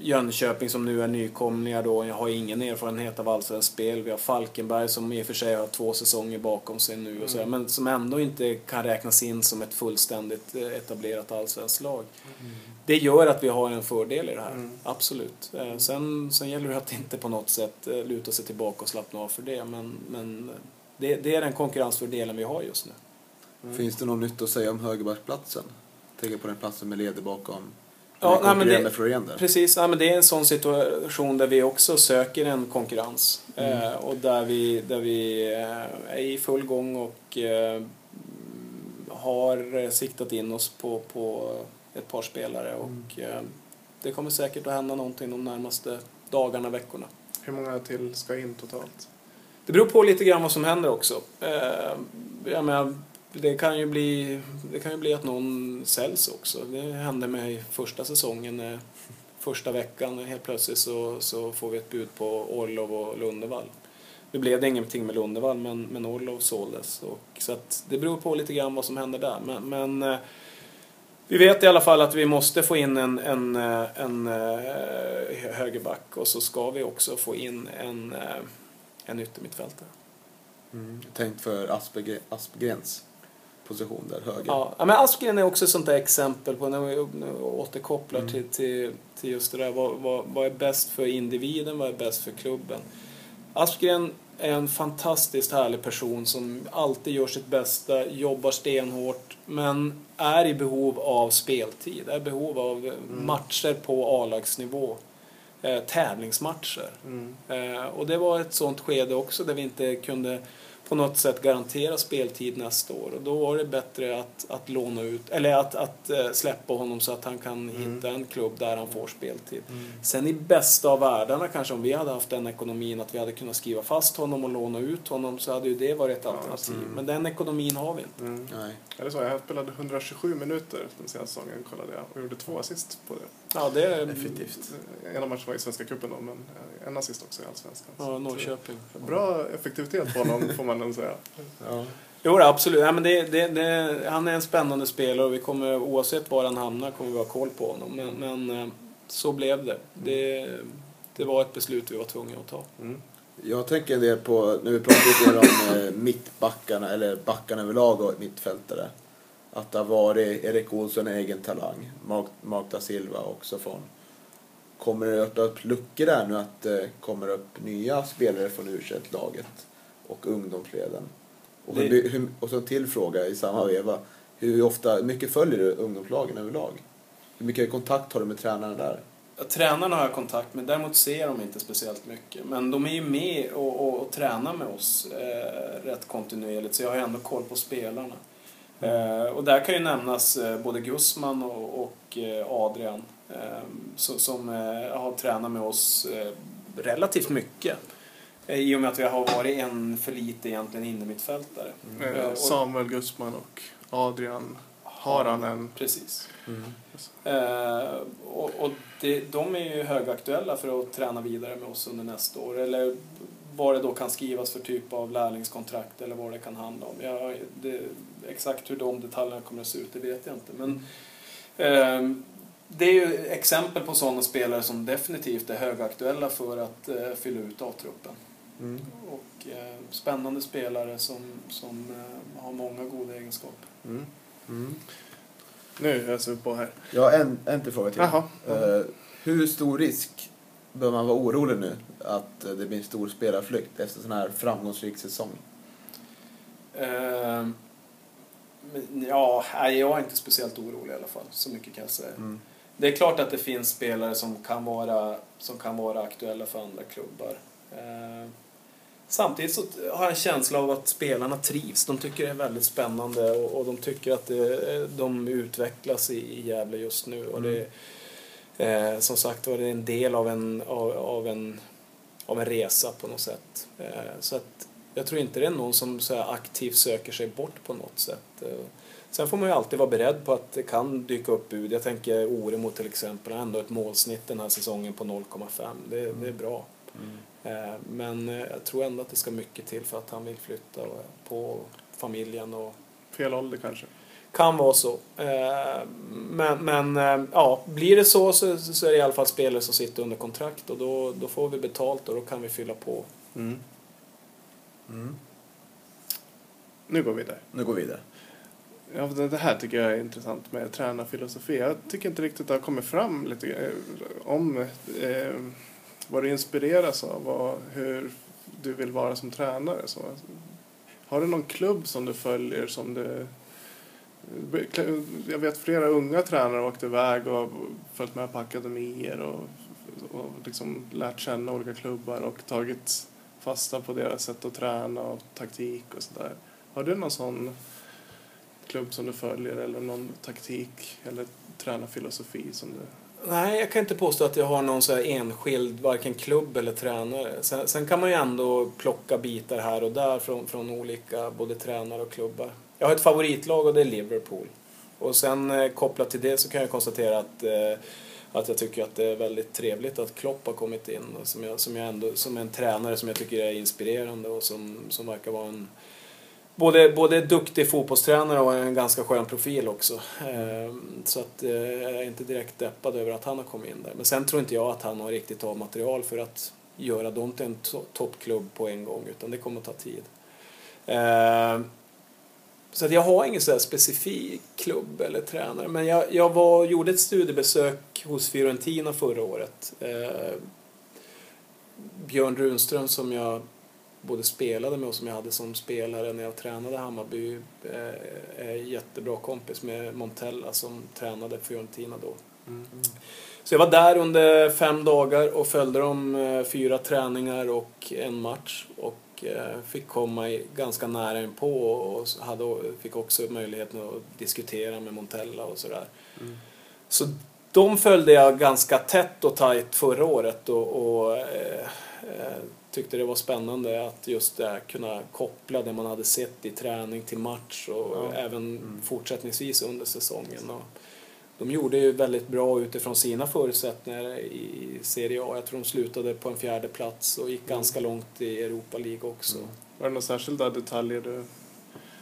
Jönköping som nu är nykomlingar då har ingen erfarenhet av allsvenskt spel. Vi har Falkenberg som i och för sig har två säsonger bakom sig nu och så, mm. men som ändå inte kan räknas in som ett fullständigt eh, etablerat allsvenskt lag. Mm. Det gör att vi har en fördel i det här, mm. absolut. Eh, sen, sen gäller det att inte på något sätt eh, luta sig tillbaka och slappna av för det, men, men det, det är den konkurrensfördelen vi har just nu. Mm. Finns det något nytt att säga om högerbacksplatsen? Tänker på den platsen med leder bakom Ja, nej, men det, precis, ja, men det är en sån situation där vi också söker en konkurrens. Mm. Eh, och där vi, där vi eh, är i full gång och eh, har siktat in oss på, på ett par spelare. Mm. Och eh, det kommer säkert att hända någonting de närmaste dagarna, veckorna. Hur många till ska in totalt? Det beror på lite grann vad som händer också. Eh, jag menar, det kan ju bli, det kan ju bli att någon säljs också. Det hände mig första säsongen. Första veckan helt plötsligt så, så får vi ett bud på Orlov och Lundevall. Nu blev det ingenting med Lundevall men, men Orlov såldes. Och, så att det beror på lite grann vad som händer där. Men, men eh, vi vet i alla fall att vi måste få in en, en, eh, en, en högerback och så ska vi också få in en, en yttermittfältare. Mm. Tänkt för Aspergrens position där höger. Ja, men Aspgren är också ett sånt där exempel på när vi återkopplar mm. till, till, till just det där. Vad, vad, vad är bäst för individen? Vad är bäst för klubben? Aspgren är en fantastiskt härlig person som alltid gör sitt bästa, jobbar stenhårt men är i behov av speltid, är i behov av mm. matcher på A-lagsnivå. Eh, tävlingsmatcher. Mm. Eh, och det var ett sånt skede också där vi inte kunde på något sätt garantera speltid nästa år. Och då var det bättre att, att låna ut, eller att, att äh, släppa honom så att han kan Mm. hitta en klubb där han får speltid. Sen i bästa av världarna kanske om vi hade haft den ekonomin att vi hade kunnat skriva fast honom och låna ut honom så hade ju det varit ett alternativ. Men den ekonomin har vi inte. Mm. Nej. Eller så, jag spelade 127 minuter den senaste säsongen kollade jag och gjorde två assist på det. Ja, det är Effektivt. Ena matchen var i Svenska cupen då, men eh, en assist också i Allsvenskan. Ja, Norrköping. Bra effektivitet på honom får man nog säga. Ja. Jo, absolut. Ja, men det, det, det, han är en spännande spelare och vi kommer, oavsett var han hamnar kommer vi ha koll på honom. Men, men eh, så blev det. det. Det var ett beslut vi var tvungna att ta. Mm. Jag tänker en del på, när vi pratar lite om eh, mittbackarna, eller backarna överlag och mittfältare. Att det har varit Erik Olsson, en egen talang. Mark, Mark da Silva också från. Kommer det öppna upp luckor där nu att det kommer upp nya spelare från u laget och ungdomsleden? Och, hur, hur, och så en till fråga i samma veva. Hur ofta, mycket följer du ungdomslagen överlag? Hur mycket kontakt har du med tränarna där? Tränarna har jag kontakt med, däremot ser de inte speciellt mycket. Men de är ju med och, och, och tränar med oss eh, rätt kontinuerligt, så jag har ju ändå koll på spelarna. Eh, och där kan ju nämnas eh, både Gussman och, och eh, Adrian eh, så, som eh, har tränat med oss eh, relativt mycket. Eh, I och med att vi har varit en för lite egentligen innermittfältare. Eh, Eh, och- Samuel Gustman och Adrian Haranen. Precis. Eh, och och det, de är ju högaktuella för att träna vidare med oss under nästa år. Eller vad det då kan skrivas för typ av lärlingskontrakt eller vad det kan handla om. Jag, det, exakt hur de detaljerna kommer att se ut, det vet jag inte. Men eh, det är ju exempel på sådana spelare som definitivt är högaktuella för att eh, fylla ut A-truppen. Mm. Och eh, spännande spelare som, som eh, har många goda egenskaper. Mm. Mm. Nu öser vi på här. Jag har en, en till fråga till. Jaha. Eh, hur stor risk bör man vara orolig nu att eh, det blir en stor spelarflykt efter en sån här framgångsrik säsong? Ja, nej, jag är inte speciellt orolig i alla fall. Så mycket kan jag säga. Mm. Det är klart att det finns spelare som kan vara, som kan vara aktuella för andra klubbar. Eh, samtidigt så har jag en känsla av att spelarna trivs. De tycker det är väldigt spännande och, och de tycker att det, de utvecklas i, i Gävle just nu. Och det, eh, som sagt var, det är en del av en, av, av en, av en resa på något sätt. Eh, så att jag tror inte det är någon som så aktivt söker sig bort på något sätt. Eh, Sen får man ju alltid vara beredd på att det kan dyka upp bud. Jag tänker Oremo till exempel, har ändå ett målsnitt den här säsongen på 0,5. Det, det är bra. Eh, Men eh, jag tror ändå att det ska mycket till för att han vill flytta på familjen och Fel ålder kanske. kan vara så. Men, men ja, blir det så, så så är det i alla fall spelare som sitter under kontrakt och då, då får vi betalt och då kan vi fylla på. Mm. Mm. Nu går vi där. Nu går vi vidare. Ja, det det här tycker jag är intressant med tränarfilosofi. Jag tycker inte riktigt det har kommit fram lite eh, om eh, vad du inspireras av och hur du vill vara som tränare. Så, har du någon klubb som du följer som du... Jag vet flera unga tränare har åkt iväg och följt med på akademier och, och liksom lärt känna olika klubbar och tagit fasta på deras sätt att träna och taktik och sådär. Har du någon sån klubb som du följer eller någon taktik eller tränarfilosofi som du... Nej, jag kan inte påstå att jag har någon så här enskild, varken klubb eller tränare. Sen, sen kan man ju ändå plocka bitar här och där från, från olika både tränare och klubbar. Jag har ett favoritlag och det är Liverpool. Och sen eh, kopplat till det så kan jag konstatera att, eh, att jag tycker att det är väldigt trevligt att Klopp har kommit in. och Som, jag, som, jag ändå, som en tränare som jag tycker är inspirerande och som, som verkar vara en både, både duktig fotbollstränare och en ganska skön profil också. Ehm, så att eh, jag är inte direkt deppad över att han har kommit in där. Men sen tror inte jag att han har riktigt av material för att göra dem till en to- toppklubb på en gång, utan det kommer att ta tid. Ehm, så jag har ingen så specifik klubb eller tränare, men jag, jag var, gjorde ett studiebesök hos Fiorentina förra året. Ehm, Björn Runström som jag både spelade med och som jag hade som spelare när jag tränade Hammarby eh, är jättebra kompis med Montella som tränade Fiorentina då. Så jag var där under fem dagar och följde dem eh, fyra träningar och en match. Och eh, fick komma ganska nära inpå och och hade, fick också möjligheten att diskutera med Montella och sådär. Så de följde jag ganska tätt och tajt förra året och, och eh, eh, tyckte det var spännande att just det, kunna koppla det man hade sett i träning till match och Ja. även fortsättningsvis under säsongen. Och de gjorde ju väldigt bra utifrån sina förutsättningar i Serie A. Jag tror de slutade på en fjärde plats och gick ganska långt i Europa League också. Var det några särskilda detaljer du...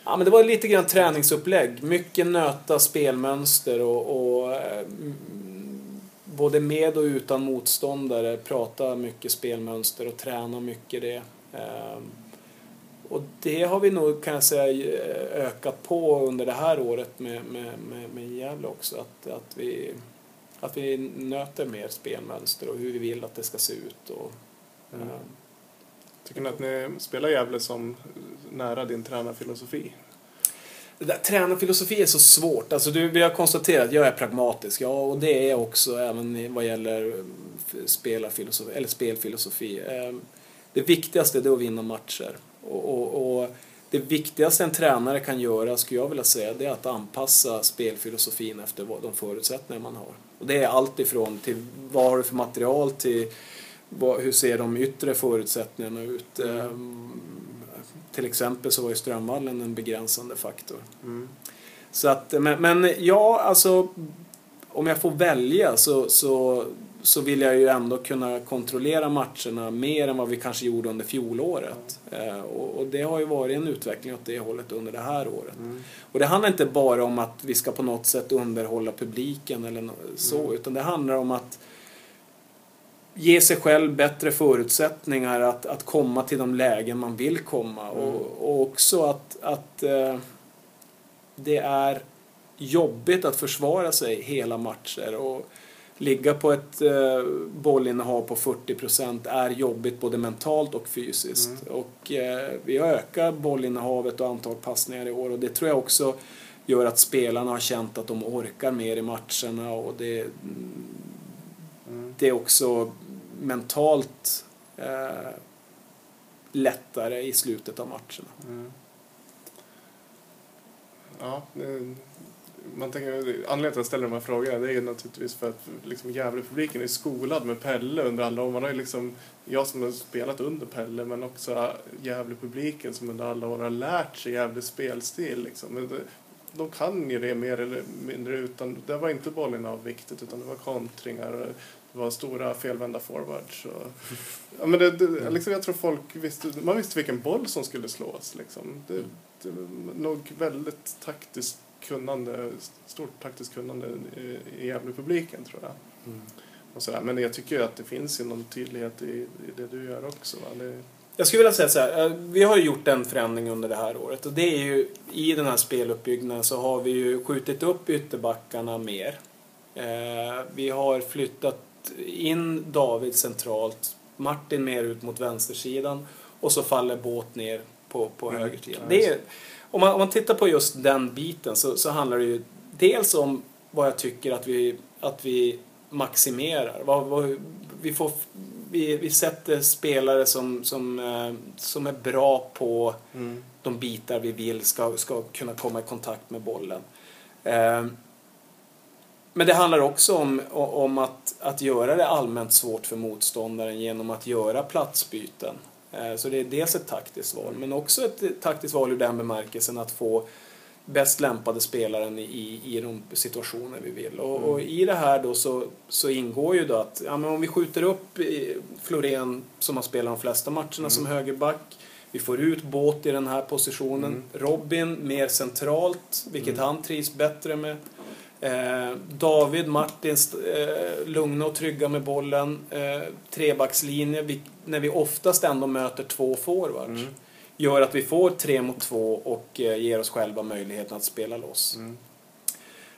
Ja, men det var lite grann träningsupplägg. Mycket nöta spelmönster och, och eh, mm, både med och utan motståndare prata mycket spelmönster och träna mycket det. Och det har vi nog, kan jag säga, ökat på under det här året med, med, med, med Gävle också. Att, att, vi, att vi nöter mer spelmönster och hur vi vill att det ska se ut. Och, Mm. ehm, Tycker ni att ni spelar Gävle som nära din tränarfilosofi? Det där, tränarfilosofi är så svårt. Alltså, du, vi har konstaterat att jag är pragmatisk. Ja, och det är jag också även vad gäller eh, spelarfilosofi, eller spelfilosofi. Eh, Det viktigaste är att vinna matcher. Och, och, och det viktigaste en tränare kan göra, skulle jag vilja säga, det är att anpassa spelfilosofin efter de förutsättningar man har. Och det är allt ifrån till vad har du för material till vad, hur ser de yttre förutsättningarna ut. Eh, Till exempel så var ju Strömvallen en begränsande faktor. Mm. Så att, men, men ja, alltså om jag får välja så, så, så vill jag ju ändå kunna kontrollera matcherna mer än vad vi kanske gjorde under fjolåret. Eh, och, och det har ju varit en utveckling åt det hållet under det här året. Mm. Och det handlar inte bara om att vi ska på något sätt underhålla publiken eller så, utan det handlar om att ge sig själv bättre förutsättningar att, att komma till de lägen man vill komma. Och, och också att, att eh, det är jobbigt att försvara sig hela matcher. Och ligga på ett eh, bollinnehav på 40% är jobbigt både mentalt och fysiskt. Och eh, vi har ökat bollinnehavet och antal passningar i år och det tror jag också gör att spelarna har känt att de orkar mer i matcherna och det, Mm. det är också mentalt eh, lättare i slutet av matcherna. Mm. Ja, det- man tänker, anledningen till att jag ställer de här frågorna det är naturligtvis för att liksom Gävle-publiken är skolad med Pelle under alla år. Man har ju liksom, jag som har spelat under Pelle men också Gävle-publiken som under alla år har lärt sig Gävles spelstil. Liksom. Men det- De kan ju det mer eller mindre utan, det var inte bollen av viktigt utan det var kontringar, och det var stora felvända forwards. Och, ja, men det, det, liksom, jag tror folk visste, man visste vilken boll som skulle slås. Liksom. Det, det var nog väldigt taktiskt kunnande, stort taktiskt kunnande i, Gävle-publiken tror jag. Och sådär. Men jag tycker ju att det finns någon tydlighet i, i det du gör också. Det, Jag skulle vilja säga så här, eh, vi har ju gjort en förändring under det här året och det är ju i den här speluppbyggnaden så har vi ju skjutit upp ytterbackarna mer. Eh, vi har flyttat in David centralt, Martin mer ut mot vänstersidan och så faller Båt ner på, på Mm. högersidan. Det är, om, man, om man tittar på just den biten så, så handlar det ju dels om vad jag tycker att vi, att vi maximerar. Vad, vad, vi, får, vi, vi sätter spelare som, som, eh, som är bra på de bitar vi vill ska, ska kunna komma i kontakt med bollen. Eh, Men det handlar också om, om att, att göra det allmänt svårt för motståndaren genom att göra platsbyten. Eh, Så det är dels ett taktiskt val, men också ett taktiskt val ur den bemärkelsen att få bäst lämpade spelaren i, i de situationer vi vill. Och, och i det här då så, så ingår ju då att ja, men om vi skjuter upp i Florén som har spelat de flesta matcherna som högerback. Vi får ut Båt i den här positionen. Robin mer centralt, vilket han trivs bättre med. Eh, David, Martins eh, lugna och trygga med bollen. Eh, trebackslinje, när vi oftast ändå möter två forwards. Gör att vi får tre mot två och eh, ger oss själva möjligheten att spela loss. Mm.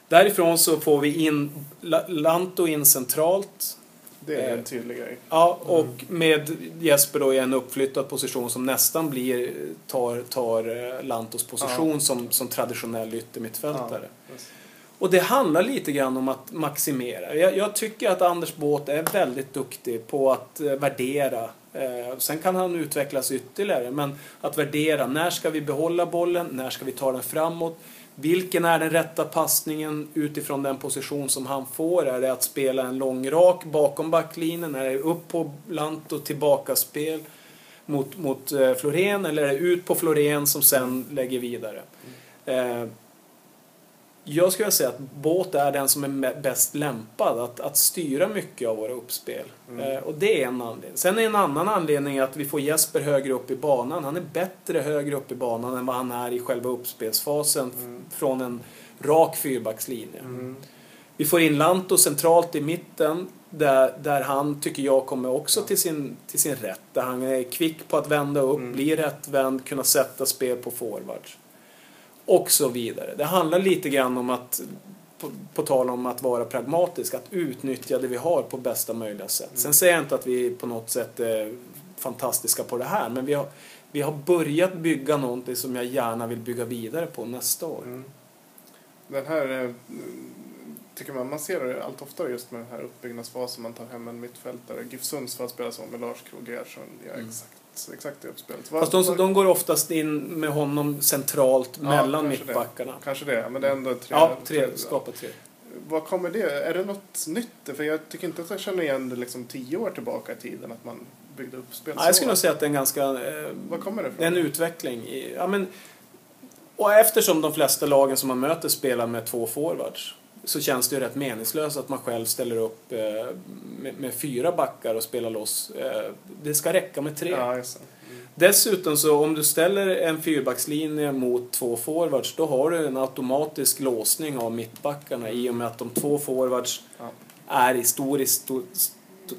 Därifrån så får vi in La- Lanto in centralt. det är Eh, en tydlig grej. Ja, och med Jesper då i en uppflyttad position som nästan blir, tar, tar eh, Lantos position Ja. som, som traditionell yttermittfältare. Yes. Och det handlar lite grann om att maximera. Jag, jag tycker att Anders Båt är väldigt duktig på att eh, värdera. Eh, sen kan han utvecklas ytterligare, men att värdera. När ska vi behålla bollen? När ska vi ta den framåt? Vilken är den rätta passningen utifrån den position som han får? Är det att spela en lång rak bakom backlinjen? Är det upp på lant och tillbaka spel mot, mot eh, Florén? Eller är det ut på Florén som sen lägger vidare? Eh, jag skulle säga att Båt är den som är bäst lämpad att, att styra mycket av våra uppspel. Eh, och det är en anledning. Sen är en annan anledning att vi får Jesper högre upp i banan. Han är bättre högre upp i banan än vad han är i själva uppspelsfasen f- från en rak fyrbackslinje. Vi får in Lanto centralt i mitten där, där han, tycker jag, kommer också till sin, till sin rätt. Där han är kvick på att vända upp, blir rättvänd, kunna sätta spel på forwards. Och så vidare. Det handlar lite grann om att, på, på tal om att vara pragmatisk, att utnyttja det vi har på bästa möjliga sätt. Sen säger jag inte att vi på något sätt är fantastiska på det här, men vi har, vi har börjat bygga någonting som jag gärna vill bygga vidare på nästa år. Mm. Den här eh, tycker man, man ser det allt oftare just med den här uppbyggnadsfasen. Man tar hem en mittfältare. GIF Sundsvall spelar så med Lars Krogh Gerhardsson. Ja, Mm. exakt, exakt det uppspelet. Vad- Fast de, vad- de går oftast in med honom centralt Ja, mellan kanske det. mittbackarna. Kanske det, men det är ändå tre. Ja, tre, skapa tre. Vad kommer det? Är det något nytt? För jag tycker inte att jag känner igen det liksom tio år tillbaka i tiden att man byggde upp spel Ja, jag skulle nog säga att det är en ganska... Eh, Vad kommer det det ifrån? en utveckling. I, ja, men, och eftersom de flesta lagen som man möter spelar med två forwards så känns det ju rätt meningslöst att man själv ställer upp eh, med, med fyra backar och spelar loss. Eh, det ska räcka med tre. Ja. Mm. Dessutom så om du ställer en fyrbackslinje mot två forwards då har du en automatisk låsning av mittbackarna i och med att de två forwards Ja. är i stor, i stort,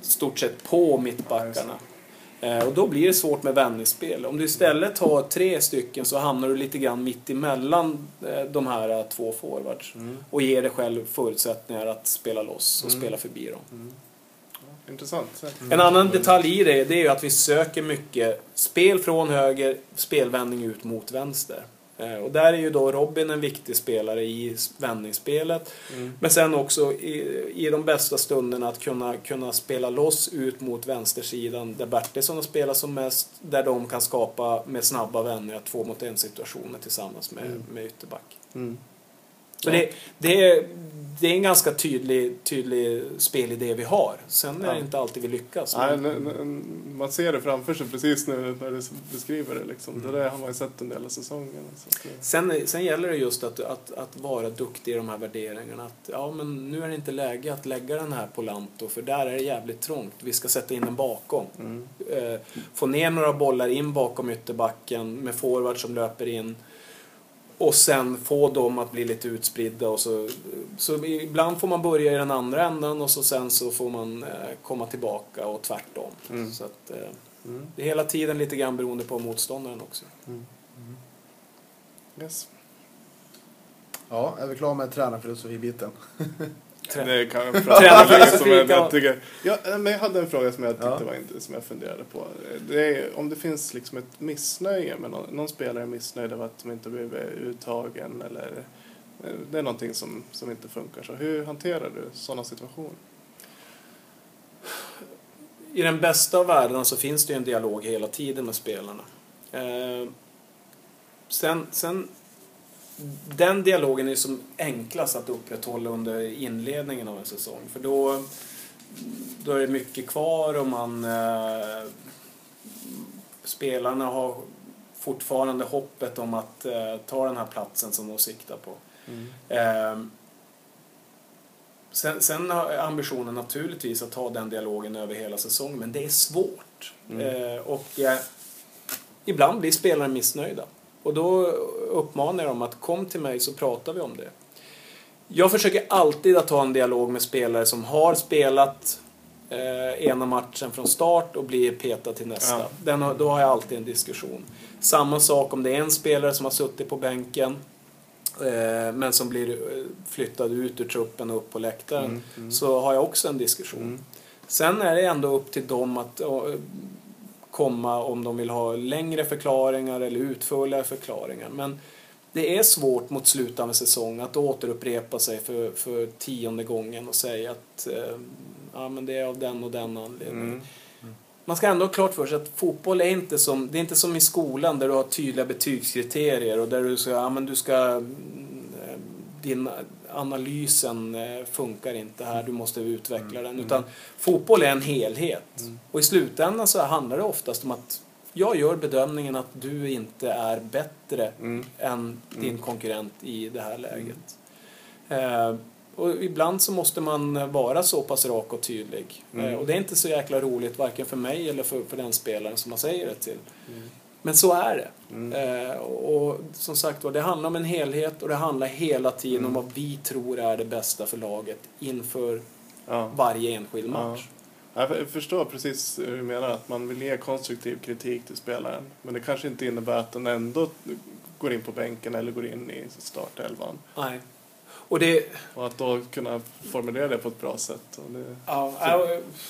stort sett på mittbackarna. Eh, och då blir det svårt med vändningsspel. Om du istället har tre stycken så hamnar du lite grann mitt emellan eh, de här eh, två forwards. Mm. Och ger dig själv förutsättningar att spela loss och Mm. spela förbi dem. Mm. Ja, intressant. En annan detalj i det, det är ju att vi söker mycket spel från höger, spelvändning ut mot vänster. Eh, Och där är ju då Robin en viktig spelare i vändningsspelet. Mm. Men sen också i, i de bästa stunderna att kunna, kunna spela loss ut mot vänstersidan där Bertilsson har spelat som mest. Där de kan skapa med snabba vändningar två mot en situationer tillsammans med, Mm. med ytterback. Mm. Så det, det, är, det är en ganska tydlig, tydlig spelidé vi har. Sen är det inte alltid vi lyckas. Nej, men- man ser det framför sig precis nu när du beskriver det. Liksom. Mm. Det där har man ju sett del av säsongen. Det- Sen, sen gäller det just att, att, att vara duktig i de här värderingarna. Att, ja, men nu är det inte läge att lägga den här på Lanto för där är det jävligt trångt. Vi ska sätta in den bakom. Mm. Eh, få ner några bollar in bakom ytterbacken med forward som löper in. Och sen få dem att bli lite utspridda. Och så, så ibland får man börja i den andra änden och så sen så får man eh, komma tillbaka och tvärtom. Mm. Så att, eh, Mm. det är hela tiden lite grann beroende på motståndaren också. Yes. Ja, är vi klara med tränarfilosofibiten? Det kan jag som tycker. Ja, men jag hade en fråga som jag tyckte Ja. var inte, som jag funderade på. Det är, om det finns liksom ett missnöje med någon, någon spelare är missnöjd över att de inte blivit uttagen eller det är någonting som, som inte funkar. Så hur hanterar du sådana situationer? I den bästa av världarna så finns det ju en dialog hela tiden med spelarna. Eh, sen, sen, den dialogen är som enklast att upprätthålla under inledningen av en säsong. För då, då är det mycket kvar och man... Eh, spelarna har fortfarande hoppet om att eh, ta den här platsen som de siktar på. Eh, sen, sen har ambitionen naturligtvis att ta den dialogen över hela säsongen, men det är svårt. Mm. Eh, och eh, ibland blir spelare missnöjda. Och då uppmanar jag dem att kom till mig så pratar vi om det. Jag försöker alltid att ha en dialog med spelare som har spelat eh, ena matchen från start och blir petad till nästa. Ja. Den då har jag alltid en diskussion. Samma sak om det är en spelare som har suttit på bänken eh, men som blir eh, flyttad ut ur truppen och upp på läktaren Mm, mm. så har jag också en diskussion. Mm. Sen är det ändå upp till dem att eh, komma om de vill ha längre förklaringar eller utförligare förklaringar. Men det är svårt mot slutande säsong att återupprepa sig för, för tionde gången och säga att eh, ja, men det är av den och den anledningen. Mm. Man ska ändå ha klart för sig att fotboll är inte som, det är inte som i skolan där du har tydliga betygskriterier och där du ska, ja men du ska, din analysen eh, funkar inte här, du måste utveckla den. Utan fotboll är en helhet. Och i slutändan så handlar det oftast om att jag gör bedömningen att du inte är bättre Mm. än din konkurrent i det här läget. Eh, och ibland så måste man vara så pass rak och tydlig. Mm. Eh, och det är inte så jäkla roligt varken för mig eller för, för den spelaren som man säger det till. Men så är det. Mm. Eh, och, som sagt var, det handlar om en helhet och det handlar hela tiden Mm. om vad vi tror är det bästa för laget inför Ja. varje enskild match. Jag förstår precis hur du menar, att man vill ge konstruktiv kritik till spelaren. Men det kanske inte innebär att den ändå går in på bänken eller går in i startelvan. Nej. Och det, Och att då kunna formulera det på ett bra sätt. Det, Ja,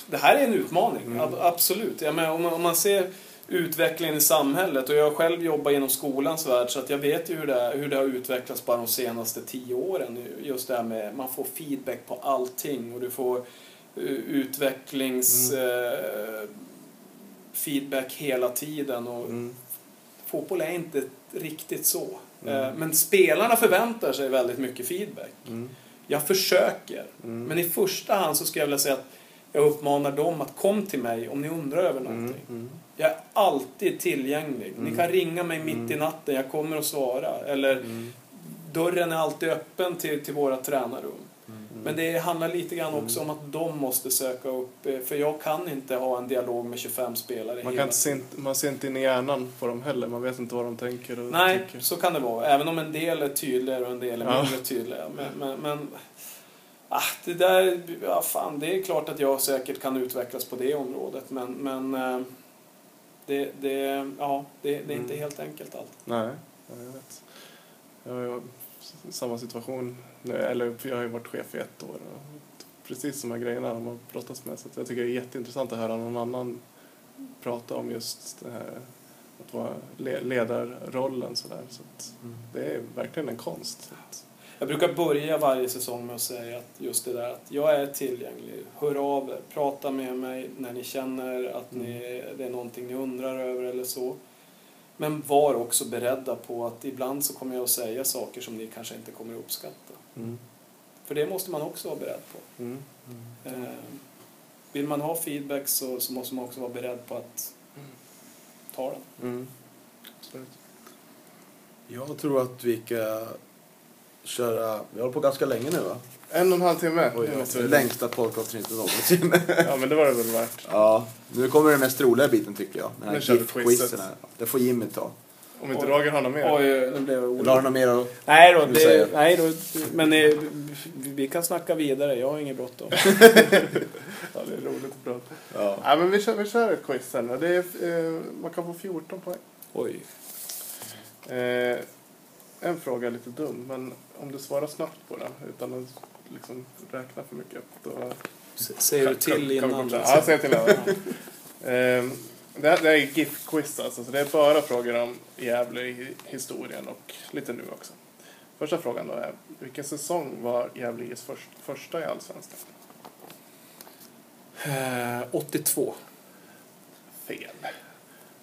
det här är en utmaning, Mm. ab- absolut. Jag menar, om, man, om man ser utvecklingen i samhället och jag har själv jobbat inom skolans värld så att jag vet ju hur det, är, hur det har utvecklats bara de senaste tio åren. Just det här med man får feedback på allting och du får uh, utvecklings eh, feedback hela tiden. Och mm. Fotboll är inte riktigt så. Mm. Eh, Men spelarna förväntar sig väldigt mycket feedback. Mm. Jag försöker. Mm. Men i första hand så skulle jag vilja säga att jag uppmanar dem att kom till mig om ni undrar över Mm. någonting. Mm. Jag är alltid tillgänglig. Ni Mm. kan ringa mig mitt i Mm. natten, jag kommer att svara. Eller Mm. dörren är alltid öppen till, till våra tränarrum. Mm. Men det handlar lite grann också om att de måste söka upp, eh, för jag kan inte ha en dialog med 25 spelare Man, hela kan inte se, man ser inte in i hjärnan på dem heller. Man vet inte vad de tänker och Nej, tycker. så kan det vara. Även om en del är tydligare och en del är Ja. mindre tydliga. Men, men, men ah, det där, ja fan, det är klart att jag säkert kan utvecklas på det området. Men, men eh, det, det, ja, det, det är inte Mm. helt enkelt allt. Nej, ja, jag vet. Jag har samma situation nu, eller jag har ju varit chef i ett år. Och precis de här grejerna har man brottats med. Så jag tycker det är jätteintressant att höra någon annan prata om just det här att vara le- ledarrollen sådär. Så att det är verkligen en konst. Så att, Jag brukar börja varje säsong med att säga att just det där att jag är tillgänglig. Hör av er, prata med mig när ni känner att ni, det är någonting ni undrar över eller så. Men var också beredda på att ibland så kommer jag att säga saker som ni kanske inte kommer att uppskatta. mm. För det måste man också vara beredd på. Mm. Eh, vill man ha feedback så, så måste man också vara beredd på att ta den. Mm. Absolut. Jag tror att vi ska köra, vi håller på ganska länge nu va? En och en halv timme. Oj, Det måste det längsta podcastet någonsin. Ja, men det var det väl värt. ja, nu kommer den mest roliga biten tycker jag. Den Nu här kör vi gift-quizen. Det får Jimmy ta. Om inte. Roger har något mer. Oj, nu blev jag har något mer att... Nej då, det, nej då, men eh, vi kan snacka vidare. Jag har inget bråttom. Ja, det är roligt att prata. Ja. Ja, men vi kör, vi kör ett quiz sen. Det är, eh, man kan få 14 poäng. Oj. Eh, en fråga är lite dum, men om du svarar snabbt på den utan att liksom räkna för mycket. Då Säger du till innan? Ja, säg till innan. Eh, det, här, det här är GIF-quiz alltså, så det är bara frågor om Gävle i historien och lite nu också. Första frågan då är, vilken säsong var Gävle IS först, första i Allsvenskan? Eh, 82. Fel.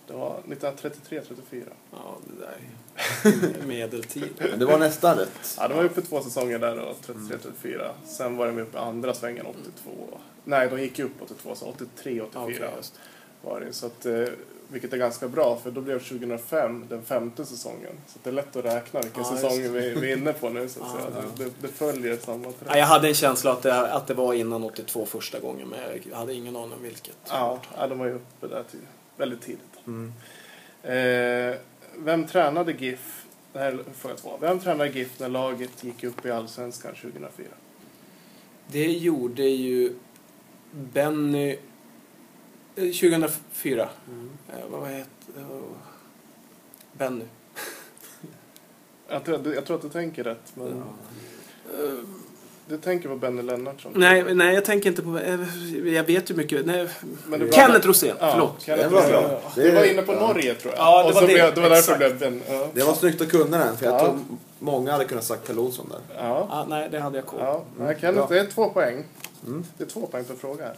Det var 1933-34. Ja, det där är medeltid. Men det var nästan rätt. Ja, de var uppe två säsonger där då, 33-34. Sen var de uppe andra svängen 82. Nej, de gick ju upp 82, så 83-84 Okej, just det. var det. Så att, eh, vilket är ganska bra, för då blev 2005 den femte säsongen. Så det är lätt att räkna vilken Ja, säsong det. vi, vi är inne på nu. Så att Ja, säga. ja. Det, det, det följer samma trend. Ja, jag hade en känsla att det, att det var innan 82 första gången, men jag hade ingen aning om vilket. Ja, ja, de var ju uppe där tid, väldigt tidigt. Mm. Eh, vem tränade GIF? Det här är fråga två. Vem tränade GIF när laget gick upp i Allsvenskan 2004? Det gjorde ju Benny... eh, 2004. Eh, vad heter... Oh. Benny. Jag tror, jag tror att du tänker rätt, men... Eh, Du tänker på Benny Lennartsson? Nej, nej, jag tänker inte på... Jag vet ju mycket. Nej. Men det Kenneth Rosén, Ja, förlåt. Kenneth Det var Rosén. bra. Du var Det- inne på ja. Norge tror jag. Ja, det och var det. Blev, det var därför det blev Ben. Ja. Det var snyggt att kunna den, för jag Ja. tror många hade kunnat sagt Pelle Olsson där. Ja. Ah, nej, det hade jag koll. Ja, nej, Kenneth, det är två poäng. Mm. Det är två poäng per fråga här.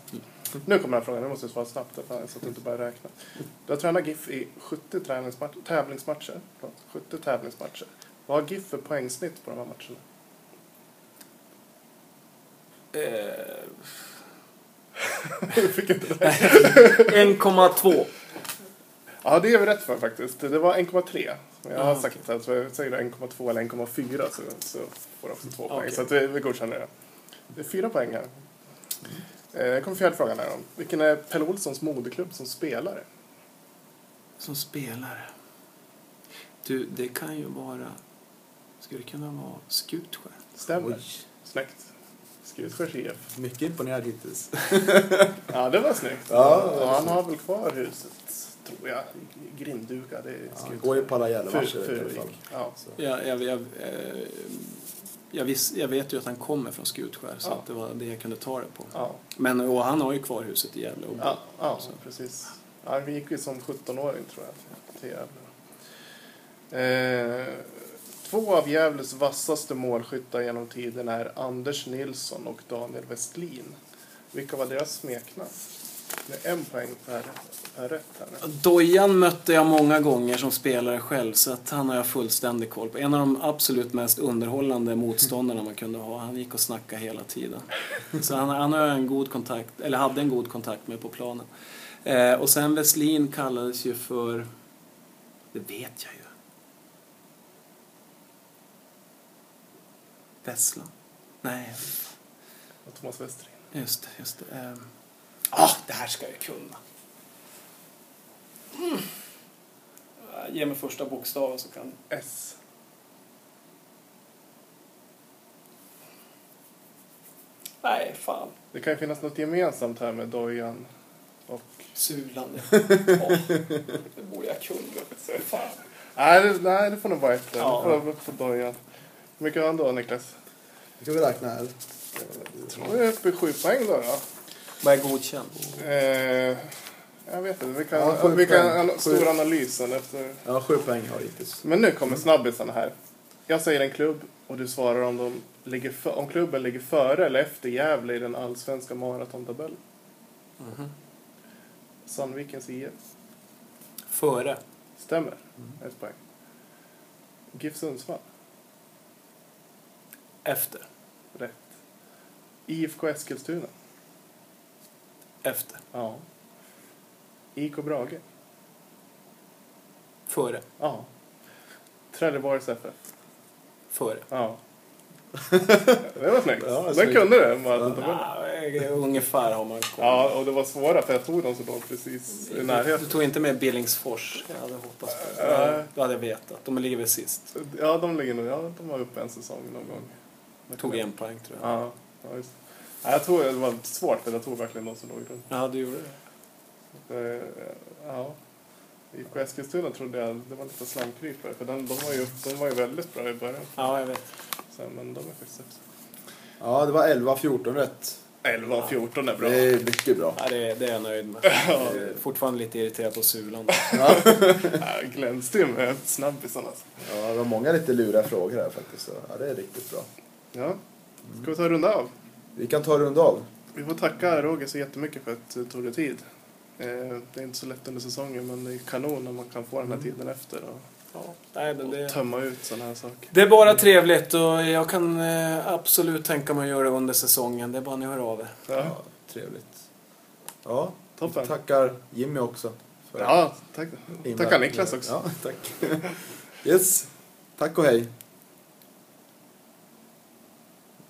Nu kommer den här frågan, nu måste jag svara snabbt här, så att du inte börjar räkna. Du har tränat GIF i 70 träningsmatch, tävlingsmatcher. Förlåt, 70 tävlingsmatcher. Vad har GIF för poängsnitt på de här matcherna? Eh, Du fick inte det. 1,2. Ja, det är vi rätt för faktiskt. Det var 1,3. Jag har Ah, sagt att jag säger 1,2 eller 1,4 så, så får du också två poäng. Okej. Så att vi, vi godkänner det. Det är fyra poäng här. Eh, Jag kommer fjärde frågan här. Vilken är Pelle Olssons moderklubb som spelare? Som spelare. Du, det kan ju vara... Skulle det kunna vara Skutskär? Stämmer. Oj, Snyggt. Skutskärs IF. mycket imponerad hittills. Ja, det var snyggt. Ja, Ja, han har väl kvar huset, tror jag. Grinddukade i Ja, går ju på alla Gävlematcher i alla fall. Ja. Så. Jag, jag, jag, eh, jag, vis, jag vet ju att han kommer från Skutskär, så Ja. att det var det jag kunde ta det på. Ja. Men och han har ju kvar huset i Gävle. Och Ja, ja Så. precis. Ja, vi gick ju som 17-åring tror jag till- till Gävle. Eh, två av Gävles vassaste målskyttar genom tiden är Anders Nilsson och Daniel Westlin. Vilka var deras smeknamn? Det är en poäng per, per rätt här nu. Dojan mötte jag många gånger som spelare själv, så att han har jag fullständig koll på. En av de absolut mest underhållande motståndarna man kunde ha. Han gick och snackade hela tiden. Så han, han har jag en god kontakt, eller hade en god kontakt med på planen. Eh, och sen Westlin kallades ju för... Det vet jag ju. Vesslan? Nej, Och Thomas Westrin. just det. Just det. Ehm. Ah, det här ska jag kunna. Mm. Ge mig första bokstaven så kan... S. Nej, fan. Det kan ju finnas något gemensamt här med Dojan och... Sulan. ja. Åh, det borde jag kunna. Fan. Nej, det, nej, det får nog vara ett. Ja. Ja. Det får vara på Dojan. Hur mycket har han då, Niklas? Nu ska vi räkna här. Jag tror jag är uppe i sju poäng då. då. Vad är godkänd? Eh, jag vet inte. Vi kan, Ja, sju vi kan poäng. en Sju. stor analysen efter. Ja, sju poäng har jag hittills. Men nu kommer snabbisarna här. Jag säger en klubb och du svarar om, de ligger för, om klubben ligger före eller efter Gävle i den allsvenska maratontabellen. Mhm. Sandvikens IF. Före. Stämmer. Ett poäng. GIF Sundsvall. Efter. Rätt. IFK Eskilstuna. Efter. Ja. IK Brage. Före. Ja. Trelleborgs FF. Före. Ja. det var snyggt. Ja, Den kunde det. Ja, ungefär har man koll. Ja, och det var svåra för jag tog dem som låg precis i Du närheten. tog inte med Billingsfors. Jag hade hoppats på det. Ja. Då hade jag vetat. De ligger väl sist. Ja, de ligger nog, ja, de var uppe en säsong någon gång. Tog en poäng tror jag. Ja, ja just. Ja, jag tror det var svårt för jag tog verkligen de som låg runt. Ja, du gjorde det. Eh, Ja. IFK Eskilstuna trodde jag, det var lite slamkrypare för de, de, var ju, de var ju väldigt bra i början. Ja, jag vet. Så, men de är faktiskt. Ja, det var 11-14 rätt. 11 och 14 är bra. Det är mycket bra. Ja, det, det är jag nöjd med. Jag är fortfarande lite irriterad på Sulan. Ja. Ja, glänste ju med snabbisen alltså. ja, det var många lite luriga frågor här faktiskt. Så, ja, det är riktigt bra. Ja. Ska vi ta en runda av? Vi kan ta en runda av. Vi får tacka Roger så jättemycket för att du tog dig tid. Eh, Det är inte så lätt under säsongen men det är kanon när man kan få den här tiden efter och, Ja, nej, men och det, tömma ut sådana här saker. det är bara trevligt och jag kan eh, absolut tänka mig att göra det under säsongen. Det är bara ni hör av er. Ja, Ja, trevligt. Ja, toppen. tackar Jimmy också. för Ja, tack. Tackar Niklas också. Ja, tack. Yes, tack och hej.